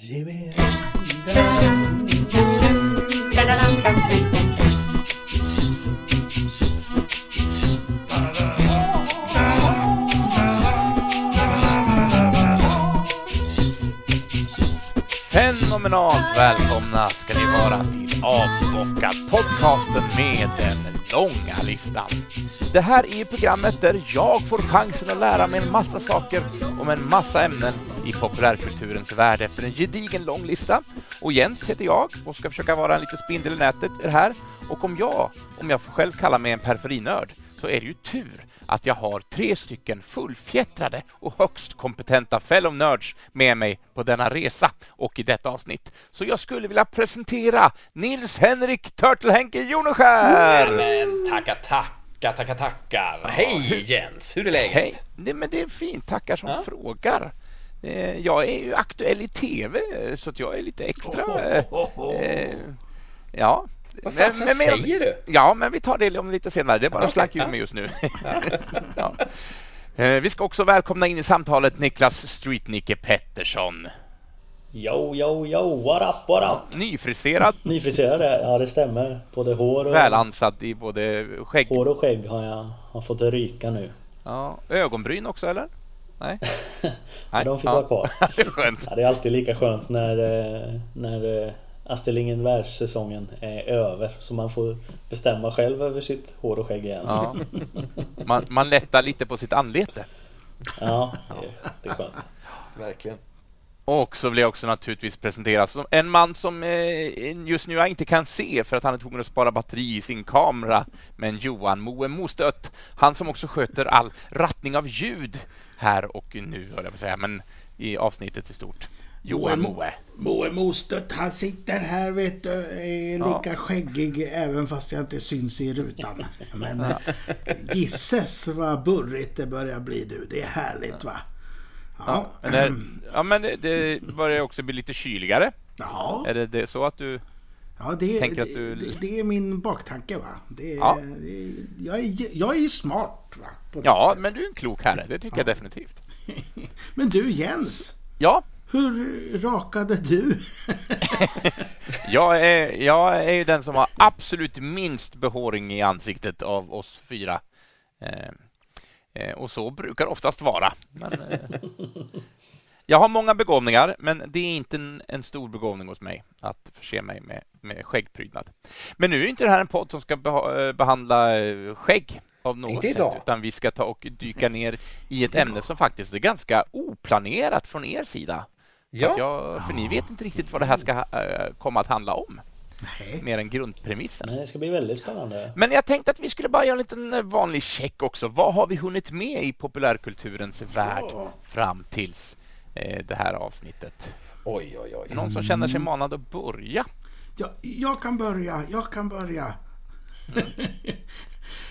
Ge mig Fenomenalt välkomna ska ni vara till Avbockad podcasten med den långa listan. Det här är programmet där jag får chansen att lära mig en massa saker om en massa ämnen i populärkulturens värld efter en gedigen lång lista. Och Jens heter jag och ska försöka vara en liten spindel i nätet i det här. Och om jag, om jag får själv kalla mig en periferinörd, så är det ju tur att jag har tre stycken fullfjättrade och högst kompetenta fellow nerds med mig på denna resa och i detta avsnitt. Så jag skulle vilja presentera Nils Henrik Turtle-Henke Joneskär! Men tackar, tackar, tackar, tackar. Hej Jens, hur är läget? Hej! Nej, men det är fint, tackar som Ja. frågar. Eh, Jag är ju aktuell i TV, så att jag är lite extra... eh, eh, Ja. Vad fasen men- säger du? Ja, men vi tar det om lite senare. Det är bara ur ja. mig just nu. ja. Eh, Vi ska också välkomna in i samtalet Niklas Streetnicke Pettersson. Yo, yo, yo, what up, what up? Nyfriserad, Nyfriserade, ja det stämmer. Både hår och, välansad i både skägg... hår och skägg har jag har fått ryka nu. Ja, ögonbryn också, eller? Nej? Ja, de fick ja. vara kvar. det är. Ja, det är alltid lika skönt när, eh, när eh, Astrid Lindgren världssäsongen är över. Så man får bestämma själv över sitt hår och skägg igen. Ja. Man, man lättar lite på sitt anlete. Ja, det, det är skönt. Verkligen. Och så vill jag också naturligtvis presenteras som en man som eh, just nu jag inte kan se för att han är tvungen att spara batteri i sin kamera. Men Johan Moe Mostött, han som också sköter all rattning av ljud här och nu, höll jag på säga, men i avsnittet i stort. Johan Moe. Moe Mostert, han sitter här vet du, är Ja. lika skäggig även fast jag inte syns i rutan. Men eh, gisses vad burrigt det börjar bli du. Det är härligt va? Ja, Men, det, ja, men det, det börjar också bli lite kyligare. ja, Är det, det så att du... ja det, tänker att du- det, det, är min baktanke va. Det, Ja. det, jag, är, jag är ju smart va. Ja, sättet. men du är en klok herre, det tycker jag definitivt. men du Jens, Ja, hur rakade du? Jag är, jag är ju den som har absolut minst behåring i ansiktet av oss fyra. Eh, eh, och så brukar det oftast vara. Men, eh, jag har många begåvningar, men det är inte en, en stor begåvning hos mig att förse mig med, med skäggprydnad. Men nu är inte det här en podd som ska beha, eh, behandla eh, skägg av något sätt, idag. utan vi ska ta och dyka ner i ett ämne som faktiskt är ganska oplanerat från er sida. Ja, jag, för ni vet inte riktigt vad det här ska eh, komma att handla om, Nej. mer än grundpremissen. Nej, det ska bli väldigt spännande. Men jag tänkte att vi skulle bara göra en liten vanlig check också. Vad har vi hunnit med i populärkulturens värld Ja. fram tills det här avsnittet? oj, oj, oj. Någon som känner sig manad att börja? Ja, jag kan börja, jag kan börja.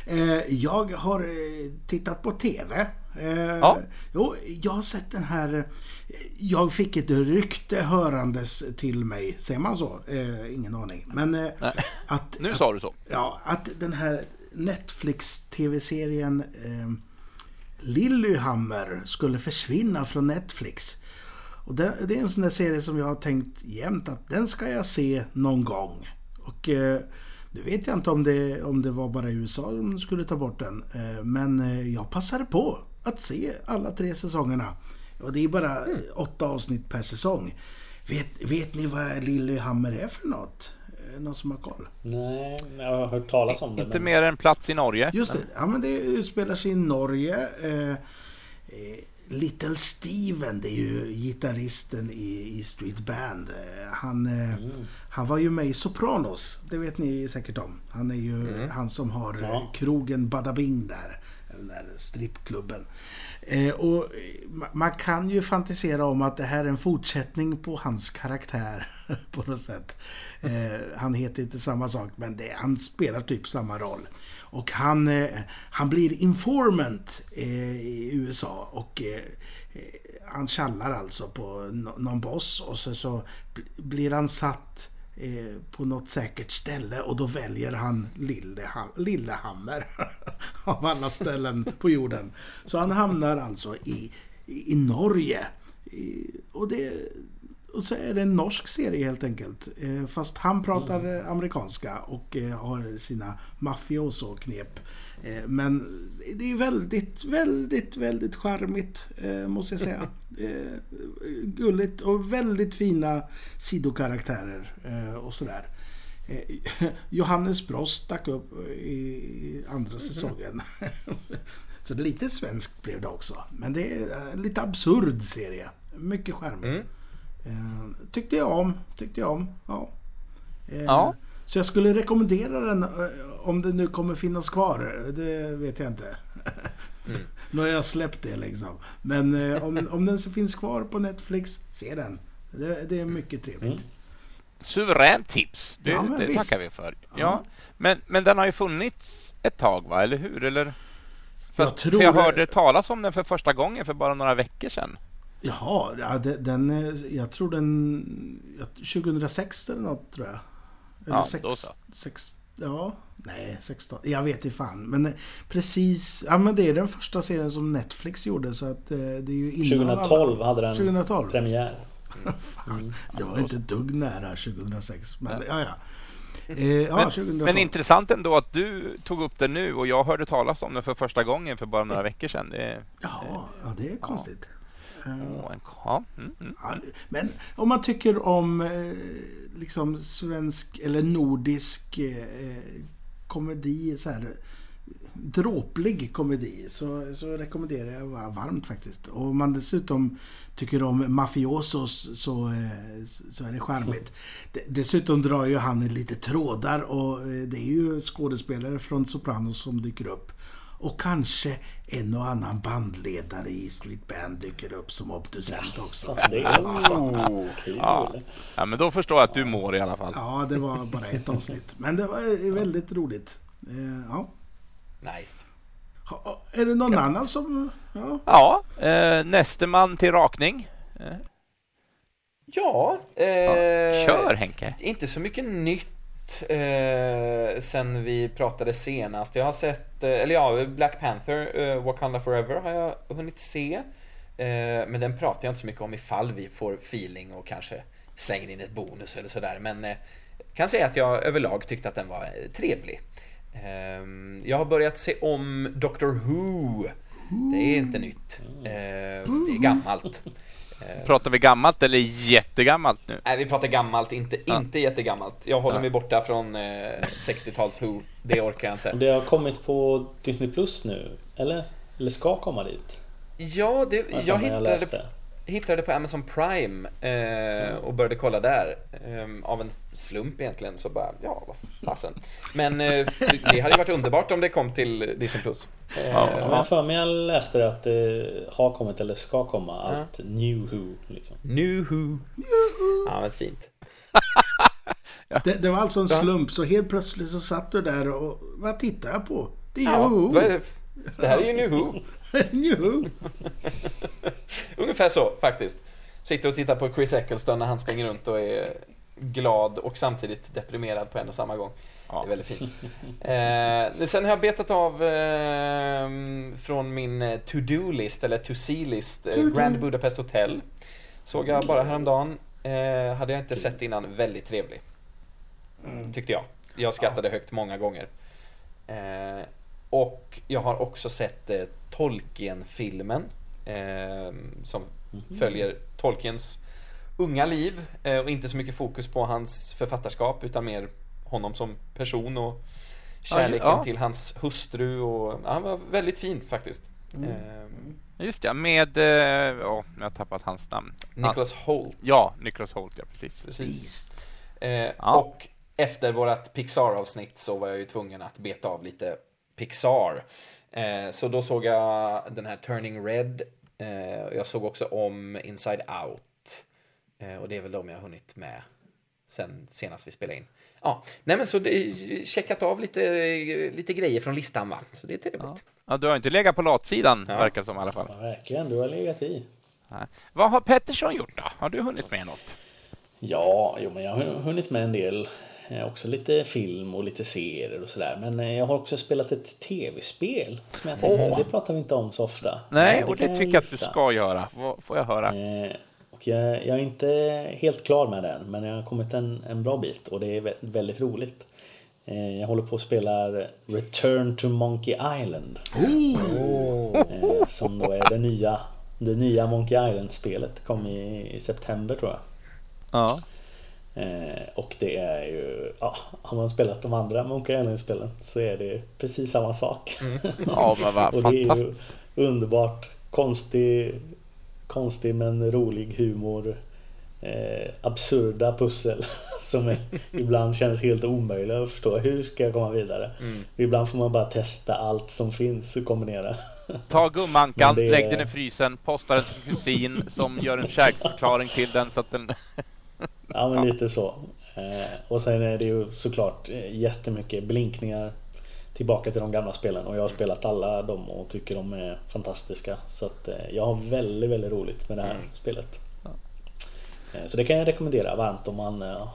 Eh, jag har eh, tittat på TV. Eh, Ja. Jo, jag har sett den här... eh, Jag fick ett rykte hörandes till mig. Säger man så? Eh, ingen aning. Men eh, Nej. att... Nu att, sa du så. Ja, att den här Netflix-TV-serien Lilyhammer skulle försvinna från Netflix. Och det, det är en sån där serie som jag har tänkt jämt att den ska jag se någon gång. Och eh, nu vet jag inte om det, om det var bara i USA de skulle ta bort den. Eh, men eh, jag passade på att se alla tre säsongerna. Och det är bara eh, åtta avsnitt per säsong. Vet, vet ni vad Lilyhammer är för något? Eh, Någon som har koll? Nej, jag har hört talas om det. Inte men- mer än plats i Norge. Just det, ja men det utspelar sig i Norge. Eh, eh, Little Steven, det är ju gitarristen i, i Street Band. Han, eh, han var ju med i Sopranos, det vet ni säkert om. Han är ju han som har Ja. krogen Badabing där. Den där strippklubben. Eh, och man kan ju fantisera om att det här är en fortsättning på hans karaktär på något sätt. Eh, han heter inte samma sak men det, han spelar typ samma roll. Och han, eh, han blir informant eh, i USA och eh, eh han tjallar alltså på någon boss och så, så blir han satt eh, på något säkert ställe och då väljer han Lilleham Lillehammer av alla ställen på jorden. Så han hamnar alltså i, i, i Norge. I, och det, och så är det en norsk serie helt enkelt. Eh, fast han pratar mm. amerikanska och eh, har sina mafioso-knep. Eh, men det är väldigt, väldigt, väldigt charmigt måste jag säga. Gulligt och väldigt fina sidokaraktärer och sådär. Johannes Brost stack upp i andra mhm. säsongen. Så lite svenskt blev det också. Men det är en lite absurd serie. Mycket charmig. Mm. Eh, tyckte jag om. Tyckte jag om. Ja. Eh, ja. Så jag skulle rekommendera den eh, om det nu kommer finnas kvar. Det vet jag inte. Mm. nu har jag släppt det liksom. Men eh, om, om den finns kvar på Netflix, se den. Det, det är mycket trevligt. Mm. Suveränt tips. Det, ja, det tackar vi för. Ja. ja. Men, men den har ju funnits ett tag, va? eller hur? Eller? För, jag, tror för jag hörde det... talas om den för första gången för bara några veckor sedan. Jaha, ja, den, jag tror den... 2006 eller något tror jag. Eller ja, sex, då så. Sex, ja, nej, 16. Jag vet inte fan. Men eh, precis, ja men det är den första serien som Netflix gjorde så att eh, det är ju innan 2012 alla, hade den 2012. premiär. fan, mm. det var inte dugg nära 2006. Men ja, ja. Eh, ja, men, men, intressant ändå att du tog upp det nu och jag hörde talas om det för första gången för bara några veckor sedan. Det, ja, ja, det är konstigt. Ja. Mm, mm, ja, men om man tycker om eh, liksom svensk eller nordisk eh, komedi, så här, dråplig komedi, så, så rekommenderar jag varmt faktiskt. Och om man dessutom tycker om mafiosos så, eh, så är det charmigt. Dessutom drar ju han lite trådar och det är ju skådespelare från Sopranos som dyker upp. Och kanske en och annan bandledare i Street Band dyker upp som obducent också. Det är oh, ja. ja, men då förstår jag att du mår i alla fall. Ja, det var bara ett avsnitt. Men det var väldigt roligt. Eh, ja. Nice. är det någon annan som... Ja, ja eh, näste man till rakning. Eh. Ja, eh, ja, Kör Henke. Inte så mycket nytt eh, sen vi pratade senast. Jag har sett, eh, eller ja, Black Panther, eh, Wakanda Forever har jag hunnit se. Eh, men den pratar jag inte så mycket om ifall vi får feeling och kanske slänger in ett bonus eller sådär. Men eh, kan säga att jag överlag tyckte att den var eh, trevlig. Ehm, jag har börjat se om Doctor Who. Det är inte nytt. Det är gammalt. Eh, pratar vi gammalt eller jättegammalt nu? Nej, vi pratar gammalt, inte, ja. inte jättegammalt. Jag håller ja. mig borta från eh, 60-tals Who. Det orkar jag inte. Det har kommit på Disney Plus nu, eller? Eller ska komma dit? Ja, det, jag, jag hittade, hittade det på Amazon Prime eh, och började kolla där. Eh, av en slump egentligen, så bara, ja, vad fasen. Men eh, det hade ju varit underbart om det kom till Disney+. Plus. Eh, ja, men för mig jag läste att det har kommit eller ska komma allt New Who. Liksom. New Who. Ja, men fint. ja. det, det, var alltså en slump, så helt plötsligt så satt du där och vad tittar jag på? Det är ja, Who. Det här är ju New Who. Who. Ungefär så faktiskt. Sitter och tittar på Chris Eccleston när han springer runt och är glad och samtidigt deprimerad på en och samma gång. Ja. Det är väldigt fint. Eh, sen har jag betat av eh, från min eh, to-do-list, eller to-see-list, eh, Grand Budapest Hotel. Såg jag bara häromdagen. Eh, hade jag inte sett innan. Väldigt trevlig. Mm. Tyckte jag. Jag skrattade högt många gånger. Och jag har också sett eh, Tolkien-filmen. Eh, som mm. följer Tolkiens unga liv eh, och inte så mycket fokus på hans författarskap utan mer honom som person och kärleken ja. till hans hustru och ja, han var väldigt fin faktiskt. Mm. Eh, Just ja, med, eh, oh, jag har tappat hans namn. Nicholas Holt. Ja, Nicholas Holt, ja precis. precis. Eh, ja. Och efter vårt Pixar-avsnitt så var jag ju tvungen att beta av lite Pixar. Eh, så då såg jag den här Turning Red. Eh, jag såg också om Inside Out. Eh, och det är väl de jag har hunnit med sen senast vi spelade in. Ja, nej men så det, checkat av lite, lite grejer från listan va, så det är trevligt. Ja. ja du har inte legat på latsidan ja. verkar som i alla fall. Ja, verkligen, du har legat i. Vad har Pettersson gjort då? Har du hunnit med något? Ja, jo, men jag har hunnit med en del. Eh, också lite film och lite serier och sådär. Men eh, jag har också spelat ett tv-spel som jag tänkte, oh. det pratar vi inte om så ofta. Nej, och det tycker jag att du ska göra. Vad får jag höra? Eh, och jag, jag, är inte helt klar med den, men jag har kommit en, en bra bit och det är väldigt roligt. Eh, jag håller på att spela Return to Monkey Island. Oh. Som då är det nya, det nya Monkey Island-spelet. kom i, i september tror jag. Ja. Och det är ju, ja, har man spelat de andra Monkey Island-spelen så är det precis samma sak. Mm. Ja, men vad Och det är ju underbart konstig, konstig men rolig humor. Eh, absurda pussel som är, ibland känns helt omöjliga att förstå. Hur ska jag komma vidare? Mm. Ibland får man bara testa allt som finns och kombinera. Ta gummankan, det... lägg den i frysen, posta den till kusin som gör en kärleksförklaring till den så att den... ja, men lite så. Eh, och sen är det ju såklart eh, jättemycket blinkningar tillbaka till de gamla spelen och jag har spelat alla dem och tycker de är fantastiska. Så att eh, jag har väldigt, väldigt roligt med det här mm. spelet. Ja. Så det kan jag rekommendera varmt om man eh,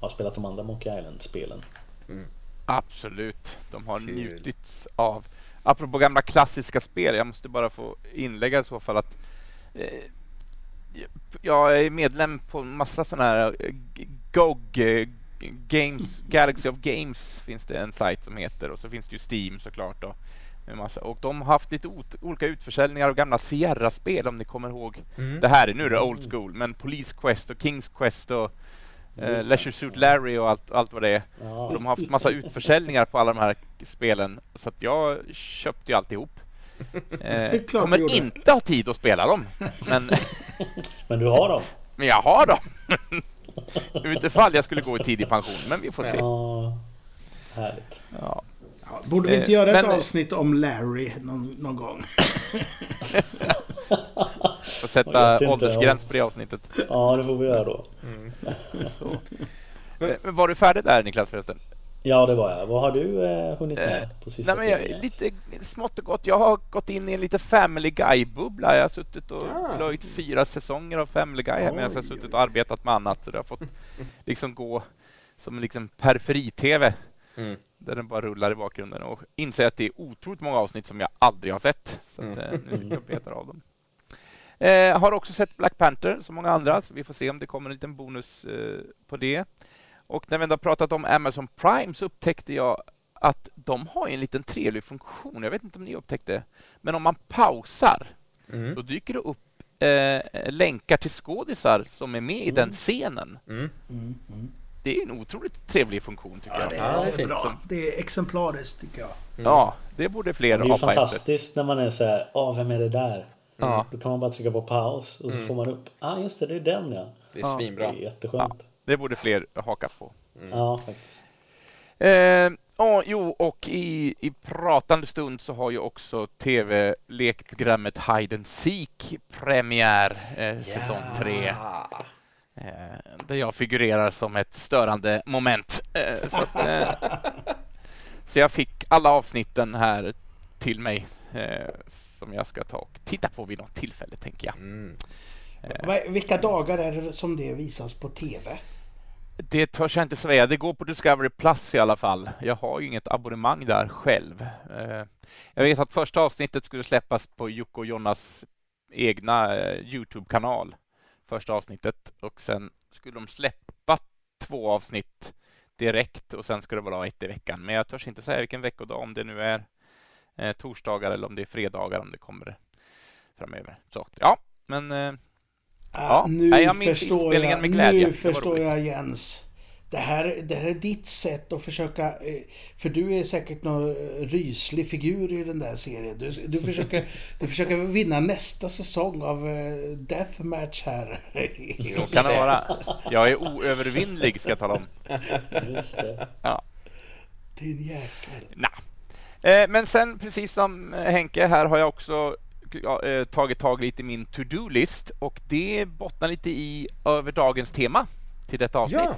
har spelat de andra Monkey Island-spelen. Mm. Absolut, de har Kul. njutit av. Apropå gamla klassiska spel, jag måste bara få inlägga i så fall att eh, jag är medlem på massa sådana här GOG Games, Galaxy of Games finns det en sajt som heter och så finns det ju Steam såklart. Då, massa. Och de har haft lite olika utförsäljningar av gamla Sierra-spel om ni kommer ihåg. Mm. Det här är nu det old school, men Police Quest och Kings Quest och eh, Leisure Suit Larry och allt, allt vad det är. Ja. De har haft massa utförsäljningar på alla de här spelen så att jag köpte ju alltihop. Eh, kommer inte ha tid att spela dem. Men, men du har dem? Men jag har dem. Utifall jag skulle gå i tidig pension, men vi får se. Ja, härligt. Ja. Borde vi inte göra ett men, avsnitt om Larry någon, någon gång? Får sätta åldersgräns på det avsnittet. Ja, det får vi göra då. Mm. Men, var du färdig där Niklas förresten? Ja, det var jag. Vad har du eh, hunnit med på sista Nej, men jag, Lite smått och gott. Jag har gått in i en lite Family Guy-bubbla. Jag har suttit och ah. plöjt fyra säsonger av Family Guy här medan jag har suttit och arbetat med annat. Så det har fått liksom gå som liksom periferi-tv. Mm. Där den bara rullar i bakgrunden och inser att det är otroligt många avsnitt som jag aldrig har sett. Så att, mm. nu sitter jag och betar av dem. Eh, har också sett Black Panther som många andra, så vi får se om det kommer en liten bonus eh, på det. Och när vi ändå pratat om Amazon Prime så upptäckte jag att de har en liten trevlig funktion. Jag vet inte om ni upptäckte. Men om man pausar, mm. då dyker det upp eh, länkar till skådisar som är med mm. i den scenen. Mm. mm. Mm. Det är en otroligt trevlig funktion tycker ja, jag. Det är, det är bra. Det är exemplariskt tycker jag. Mm. Ja, det borde fler ha. Det är fantastiskt när man är så här, åh, vem är det där? Ja. Då kan man bara trycka på paus och så får man upp, ah just det, det är den ja. Det är svinbra. Det är jätteskönt. Det borde fler haka på. Mm. Ja, faktiskt. Eh, oh, jo, och i, i pratande stund så har ju också tv-lekprogrammet Hide and Seek premiär eh, yeah. säsong 3. Eh, där jag figurerar som ett störande moment. Eh, så, eh, så, jag fick alla avsnitten här till mig eh, som jag ska ta och titta på vid något tillfälle, tänker jag. Mm. Vilka dagar är det som det visas på TV? Det törs jag inte säga. Det går på Discovery Plus i alla fall. Jag har ju inget abonnemang där själv. Eh, jag vet att första avsnittet skulle släppas på Jocke och Jonas egna eh, Youtube-kanal. Första avsnittet och sen skulle de släppa två avsnitt direkt och sen ska det vara ett i veckan. Men jag törs inte säga vilken veckodag, om det nu är eh, torsdagar eller om det är fredagar om det kommer framöver. Så ja, men Ja, nu jag förstår jag, med glädje. Nu förstår jag Jens. Det här, det här är ditt sätt att försöka... Eh, för du är säkert någon ryslig figur i den där serien. Du, du, försöker, du försöker vinna nästa säsong av eh, Deathmatch här. Så kan det vara. Jag är oövervinnlig, ska jag tala om. Just det. Ja. Din jäkel. Nah. Eh, men sen, precis som Henke, här har jag också eh, tagit tag lite i min to-do-list och det bottnar lite i över dagens tema till detta avsnitt. Ja.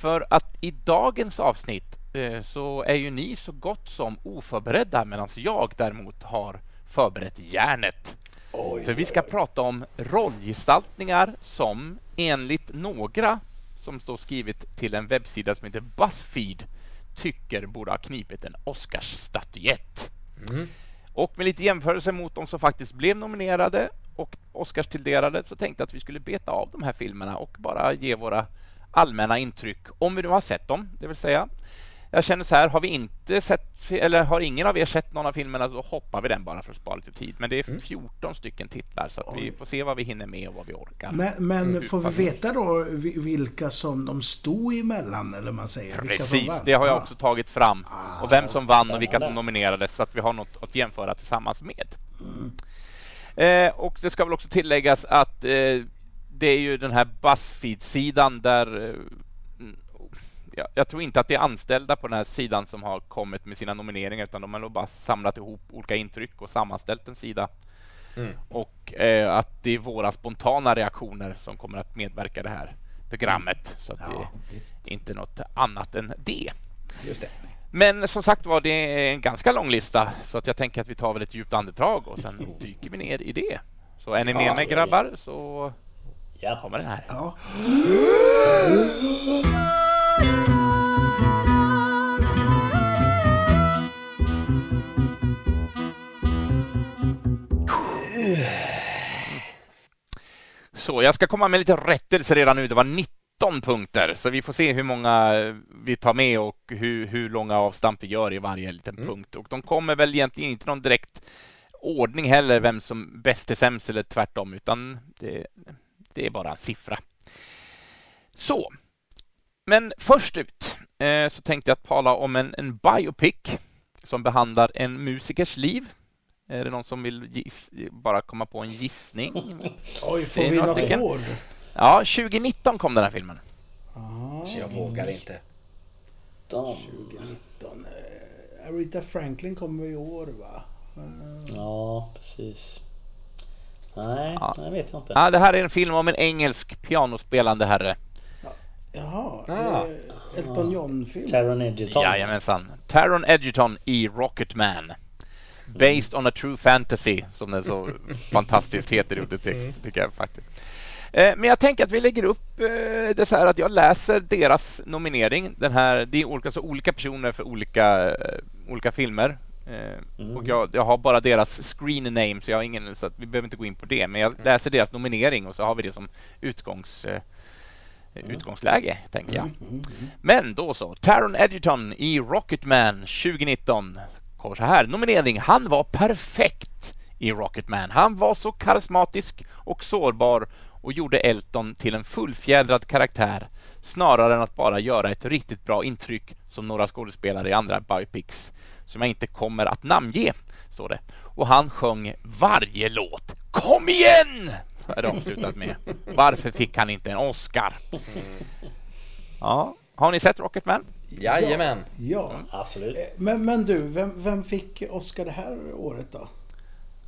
För att i dagens avsnitt eh, så är ju ni så gott som oförberedda medan jag däremot har förberett järnet. Oj, För vi ska oj. prata om rollgestaltningar som enligt några som står skrivet till en webbsida som heter Buzzfeed tycker borde ha knipit en Oscarsstatyett. Mm. Och med lite jämförelse mot de som faktiskt blev nominerade och Oscars tilldelade så tänkte jag att vi skulle beta av de här filmerna och bara ge våra allmänna intryck, om vi nu har sett dem, det vill säga. Jag känner så här, har vi inte sett, eller har ingen av er sett någon av filmerna så hoppar vi den bara för att spara lite tid. Men det är 14 mm. stycken titlar så att vi får se vad vi hinner med och vad vi orkar. Men, men mm. får vi veta då vilka som de stod emellan, eller man säger? Precis, det har jag också tagit fram. Ah, och vem som vann och vilka som nominerades så att vi har något att jämföra tillsammans med. Mm. Eh, och det ska väl också tilläggas att eh, det är ju den här Buzzfeed-sidan där eh, jag, tror inte att det är anställda på den här sidan som har kommit med sina nomineringar utan de har nog bara samlat ihop olika intryck och sammanställt en sida. Mm. Och eh, att det är våra spontana reaktioner som kommer att medverka i det här programmet. Så att ja, det är inte något annat än det. Just det. Men som sagt var, det är en ganska lång lista så att jag tänker att vi tar väl ett djupt andetag och sen dyker vi ner i det. Så är ni med mig grabbar så ja. kommer den här. Ja. Så, jag ska komma med lite rättelse redan nu. Det var 19 punkter, så vi får se hur många vi tar med och hur, hur långa avstamp vi gör i varje liten mm. punkt. Och de kommer väl egentligen inte någon direkt ordning heller, vem som bäst är sämst eller tvärtom, utan det, det är bara en siffra. Så, men först ut eh, så tänkte jag tala om en, en biopic som behandlar en musikers liv. Är det någon som vill giss, bara komma på en gissning? Oj, får vi något stycken. år? Ja, 2019 kom den här filmen. Ah, jag vågar inte. 2019. Eh, Aretha Franklin kommer i år, va? Ja, precis. Nej, ja. det vet jag inte. Ja, det här är en film om en engelsk pianospelande herre. Jaha, ah. Elton John-film? Taron Egerton. Jajamensan. Taron Egerton i Rocketman. Based on a true fantasy, som den så fantastiskt heter i undertext, tycker jag faktiskt. Eh, men jag tänker att vi lägger upp eh, det så här att jag läser deras nominering. Den här, det är olika, så olika personer för olika, eh, olika filmer. Mm. Och jag, jag, har bara deras screen name, så jag har ingen, så vi behöver inte gå in på det. Men jag mm. läser deras nominering och så har vi det som utgångs mm. utgångsläge, tänker jag. Mm, mm, mm. Men då så. Taron Edgerton i Rocketman 2019 kommer så här. Nominering. Han var perfekt i Rocketman. Han var så karismatisk och sårbar och gjorde Elton till en fullfjädrad karaktär snarare än att bara göra ett riktigt bra intryck som några skådespelare i andra biopics som jag inte kommer att namnge, står det. Och han sjöng varje låt. Kom igen! Är det avslutat med. Varför fick han inte en Oscar? Ja, har ni sett Rocketman? Jajamän. Ja, ja. absolut. Eh, men, men du, vem, vem fick Oscar det här året då?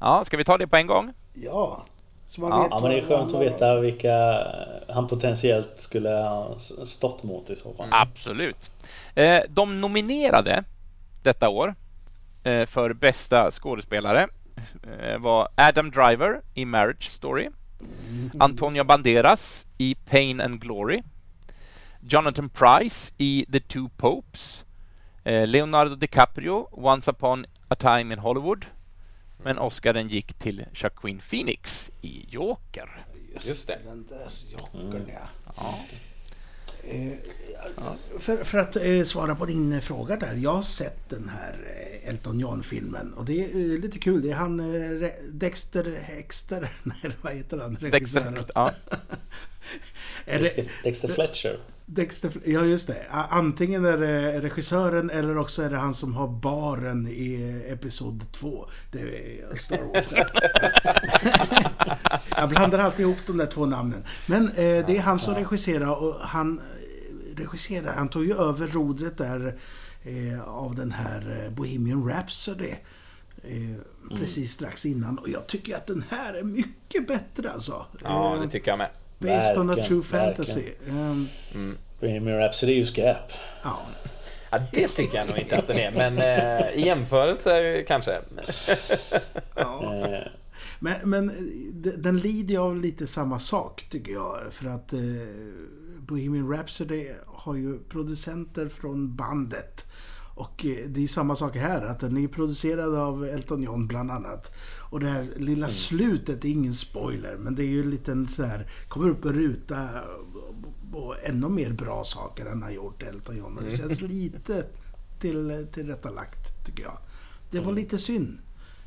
Ja, ska vi ta det på en gång? Ja. Så man ja. vet ja, men det är skönt att veta vilka han potentiellt skulle ha stått mot i så fall. Absolut. Eh, de nominerade detta år eh, för bästa skådespelare var Adam Driver i Marriage Story. Antonio Banderas i Pain and Glory. Jonathan Price i The Two Popes. Eh, Leonardo DiCaprio, Once upon a time in Hollywood. Men Oscaren gick till Joaquin Phoenix i Joker. Just, Just det. Den där Jokern, mm. ja. ja. Eh, för, för, att eh, svara på din fråga där. Jag har sett den här eh, Elton John-filmen och det är eh, lite kul. Det är han eh, Dexter Hexter, nej vad heter han? Dexter, ja. Dexter Fletcher. Dexter, ja just det. Antingen är det regissören eller också är det han som har baren i Episod 2. Det är Star Wars. Jag blandar alltid ihop de där två namnen. Men eh, det är han som regisserar och han eh, regisserar, han tog ju över rodret där eh, av den här eh, Bohemian Rhapsody. Eh, mm. Precis strax innan. Och jag tycker att den här är mycket bättre alltså. Ja, det tycker jag med. Based on a true fantasy. Um, mm. Bohemian Rhapsody är ju skräp. Ja. Ja, det tycker jag nog inte att den är, men eh, i jämförelse kanske. ja. Eh. Men, men den lider av lite samma sak tycker jag. För att eh, Bohemian Rhapsody har ju producenter från bandet. Och eh, det är samma sak här, att den är producerad av Elton John bland annat. Och det här lilla mm. slutet är ingen spoiler, men det är ju en liten sådär, kommer upp en ruta och ännu mer bra saker än han gjort Elton John. Det mm. känns lite till, tillrättalagt tycker jag. Det var mm. lite synd.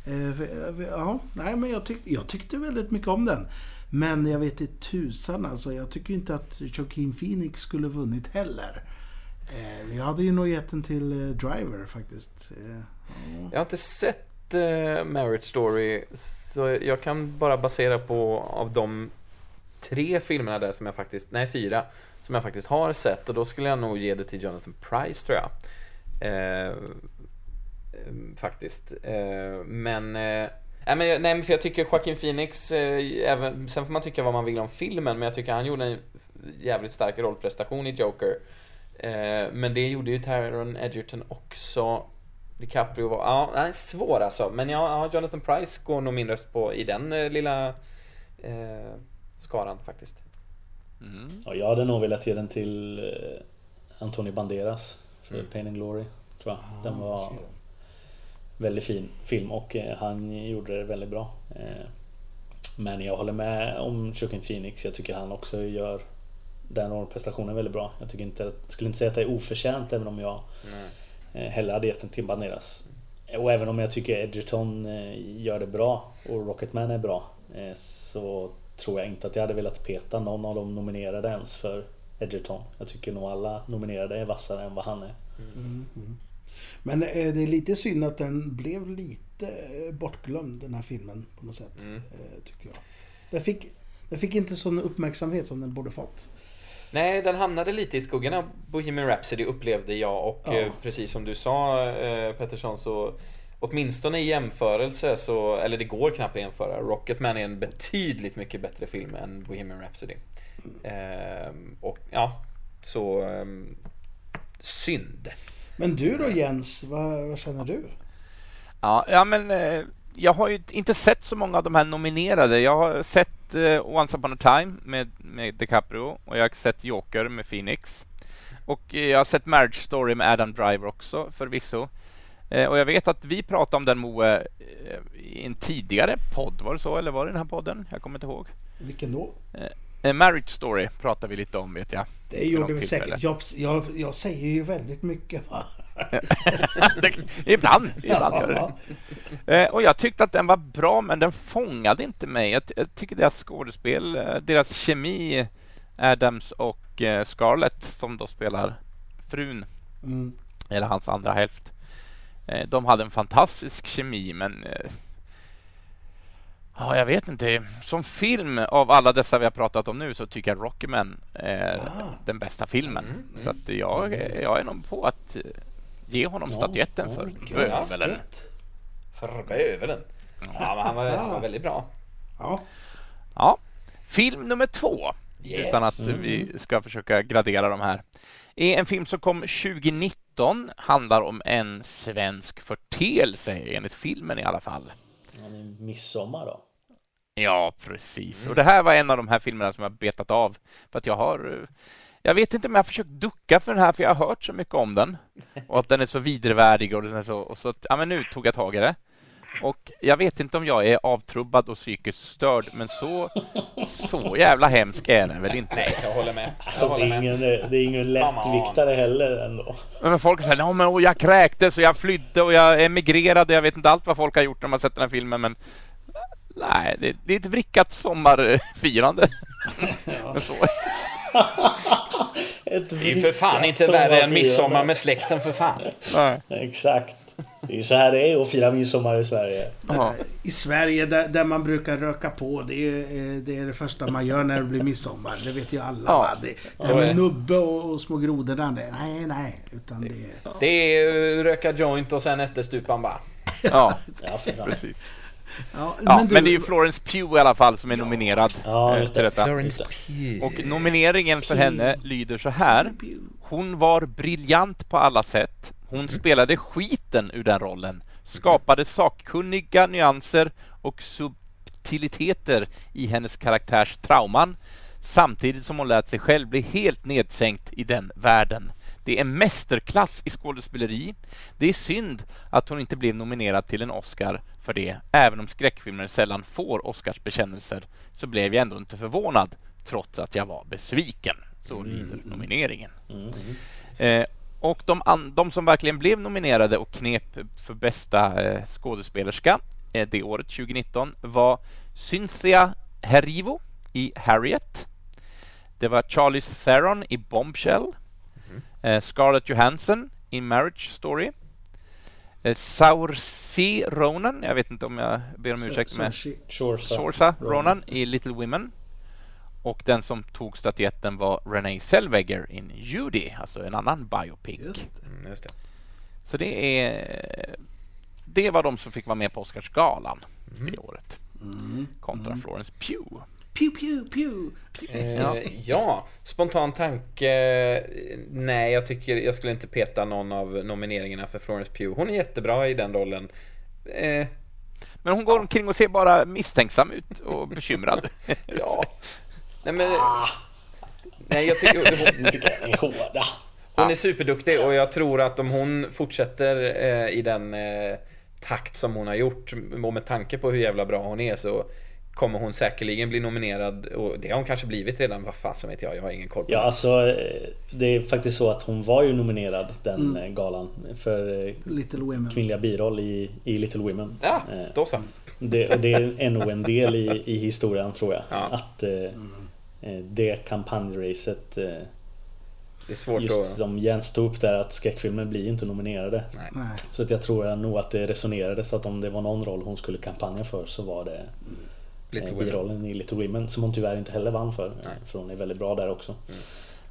Eh, ja, nej, men jag, tyck, jag tyckte väldigt mycket om den. Men jag vet inte tusan alltså. Jag tycker inte att Joaquin Phoenix skulle vunnit heller. Eh, jag hade ju nog gett den till eh, Driver faktiskt. Jag har inte sett Eh, Marriage Story. Så jag kan bara basera på av de tre filmerna där som jag faktiskt, nej fyra, som jag faktiskt har sett och då skulle jag nog ge det till Jonathan Price tror jag. Eh, faktiskt. Eh, men eh, Nej men, nej men för jag tycker Joaquin Phoenix, eh, även, sen får man tycka vad man vill om filmen, men jag tycker han gjorde en jävligt stark rollprestation i Joker. Eh, men det gjorde ju Taron Edgerton också. DiCaprio var, ja, nej, svår alltså. Men ja, ja, Jonathan Price går nog min röst på i den eh, lilla eh, skaran faktiskt. Mm. Ja, jag hade nog velat ge den till eh, Antonio Banderas för mm. Pain and Glory, tror jag. Den var väldigt fin film och eh, han gjorde det väldigt bra. Eh, men jag håller med om Joaquin Phoenix. Jag tycker han också gör den rollprestationen väldigt bra. Jag tycker inte, skulle inte säga att det är oförtjänt även om jag Nej. Hellre hade gett den till Banderas. Och även om jag tycker Edgerton gör det bra och Rocketman är bra så tror jag inte att jag hade velat peta någon av de nominerade ens för Edgerton. Jag tycker nog alla nominerade är vassare än vad han är. Mm. Mm. Men eh, det är lite synd att den blev lite eh, bortglömd den här filmen på något sätt. Mm. Eh, tyckte jag. Den fick, den fick inte sån uppmärksamhet som den borde fått. Nej, den hamnade lite i skuggan av Bohemian Rhapsody upplevde jag och ja. precis som du sa Pettersson så Åtminstone i jämförelse så, eller det går knappt att jämföra. Rocketman är en betydligt mycket bättre film än Bohemian Rhapsody. Ehm, och ja, så ehm, synd. Men du då Jens, vad, vad känner du? Ja, ja men eh, jag har ju inte sett så många av de här nominerade. Jag har sett eh, Once upon a time med, med DiCaprio och jag har sett Joker med Phoenix. Och jag har sett Marriage Story med Adam Driver också förvisso. Eh, och jag vet att vi pratade om den Moe eh, i en tidigare podd, var det så? Eller var det den här podden? Jag kommer inte ihåg. Vilken då? Eh, Marriage Story pratade vi lite om vet jag. Det gjorde vi säkert. Jag, jag, jag, säger ju väldigt mycket va? ibland, ibland gör det. och jag tyckte att den var bra men den fångade inte mig. Jag, jag tycker deras skådespel, deras kemi, Adams och Scarlett som då spelar frun, mm. eller hans andra hälft. Eh, de hade en fantastisk kemi men eh, Ja, jag vet inte. Som film av alla dessa vi har pratat om nu så tycker jag Rockyman är ah. den bästa filmen. Mm, så att jag, jag är nog på att eh, ge honom ja, statyetten ja, för bövelen. För bövelen. Ja, men han var, han var väldigt bra. Ja. ja. Film nummer två. Yes. Utan att vi ska försöka gradera de här är en film som kom 2019, handlar om en svensk förteelse, enligt filmen i alla fall. Ja, midsommar då? Ja, precis. Mm. Och det här var en av de här filmerna som jag betat av. För att jag har... Jag vet inte om jag har försökt ducka för den här, för jag har hört så mycket om den. Och att den är så vidrevärdig och, så, och så ja, men nu tog jag tag i det. Och jag vet inte om jag är avtrubbad och psykiskt störd, men så, så jävla hemsk är den väl inte? Nej, jag håller med. Jag Fast håller det, är ingen, det är ingen lättviktare heller ändå. Men folk säger men jag kräktes och jag flydde och jag emigrerade. Jag vet inte allt vad folk har gjort när man sett den här filmen, men nej, det, det är ett vrickat sommarfirande. Ja. så. det är för fan inte värre än midsommar med släkten för fan. Nej. Exakt. Det är så här det är att fira midsommar i Sverige. Aha. I Sverige där, där, man brukar röka på. Det är, eh, det är det första man gör när det blir midsommar. Det vet ju alla. Ja. Det, det här med nubbe och, och små grodorna. Nej, nej. Utan det, det är röka joint och sen ättestupan bara. Ja, ja precis. Ja, ja, men, du... men, det är ju Florence Pugh i alla fall som är nominerad ja, just det. detta. Florence Pugh. Och nomineringen för henne lyder så här. Hon var briljant på alla sätt. Hon spelade skiten ur den rollen, skapade sakkunniga nyanser och subtiliteter i hennes karaktärs trauman samtidigt som hon lät sig själv bli helt nedsänkt i den världen. Det är mästerklass i skådespeleri. Det är synd att hon inte blev nominerad till en Oscar för det. Även om skräckfilmer sällan får Oscars bekännelser så blev jag ändå inte förvånad trots att jag var besviken. Så lyder nomineringen. Eh, och de, an- de som verkligen blev nominerade och knep för bästa eh, skådespelerska eh, det året, 2019, var Cynthia Erivo i Harriet. Det var Charlize Theron i Bombshell. Eh, Scarlett Johansson i Marriage Story. Eh, Saoirse Ronan, jag vet inte om jag ber om ursäkt med. Saoirse Ronan i Little Women. Och den som tog statyetten var Renee Zellweger in Judy, alltså en annan biopic. Just det. Mm, just det. Så det är det var de som fick vara med på Oscarsgalan det året. Kontra Florence Pugh. Pew, pew, pew. Eh, ja, spontan tanke. Nej, jag tycker jag skulle inte peta någon av nomineringarna för Florence Pugh. Hon är jättebra i den rollen. Eh, Men hon går omkring och ser bara misstänksam ut och bekymrad. ja. Nej, men... Nej, jag tycker hon, hårda. hon är superduktig och jag tror att om hon fortsätter eh, i den eh, takt som hon har gjort och med tanke på hur jävla bra hon är så kommer hon säkerligen bli nominerad och det har hon kanske blivit redan, vad fasen vet jag, jag har ingen koll på Ja, det. alltså eh, det är faktiskt så att hon var ju nominerad den eh, galan för eh, Little Women. kvinnliga biroll i, i Little Women. Ja, då så. Det, och det är nog en del i, i historien tror jag. Ja. Att eh, eh, det kampanjracet eh, Det är svårt just att... som Jens tog upp där att skräckfilmer blir inte nominerade. Nej. Så att jag tror nog att det resonerade så att om det var någon roll hon skulle kampanja för så var det Little eh, Women. birollen i Little Women som hon tyvärr inte heller vann för. Nej. För hon är väldigt bra där också.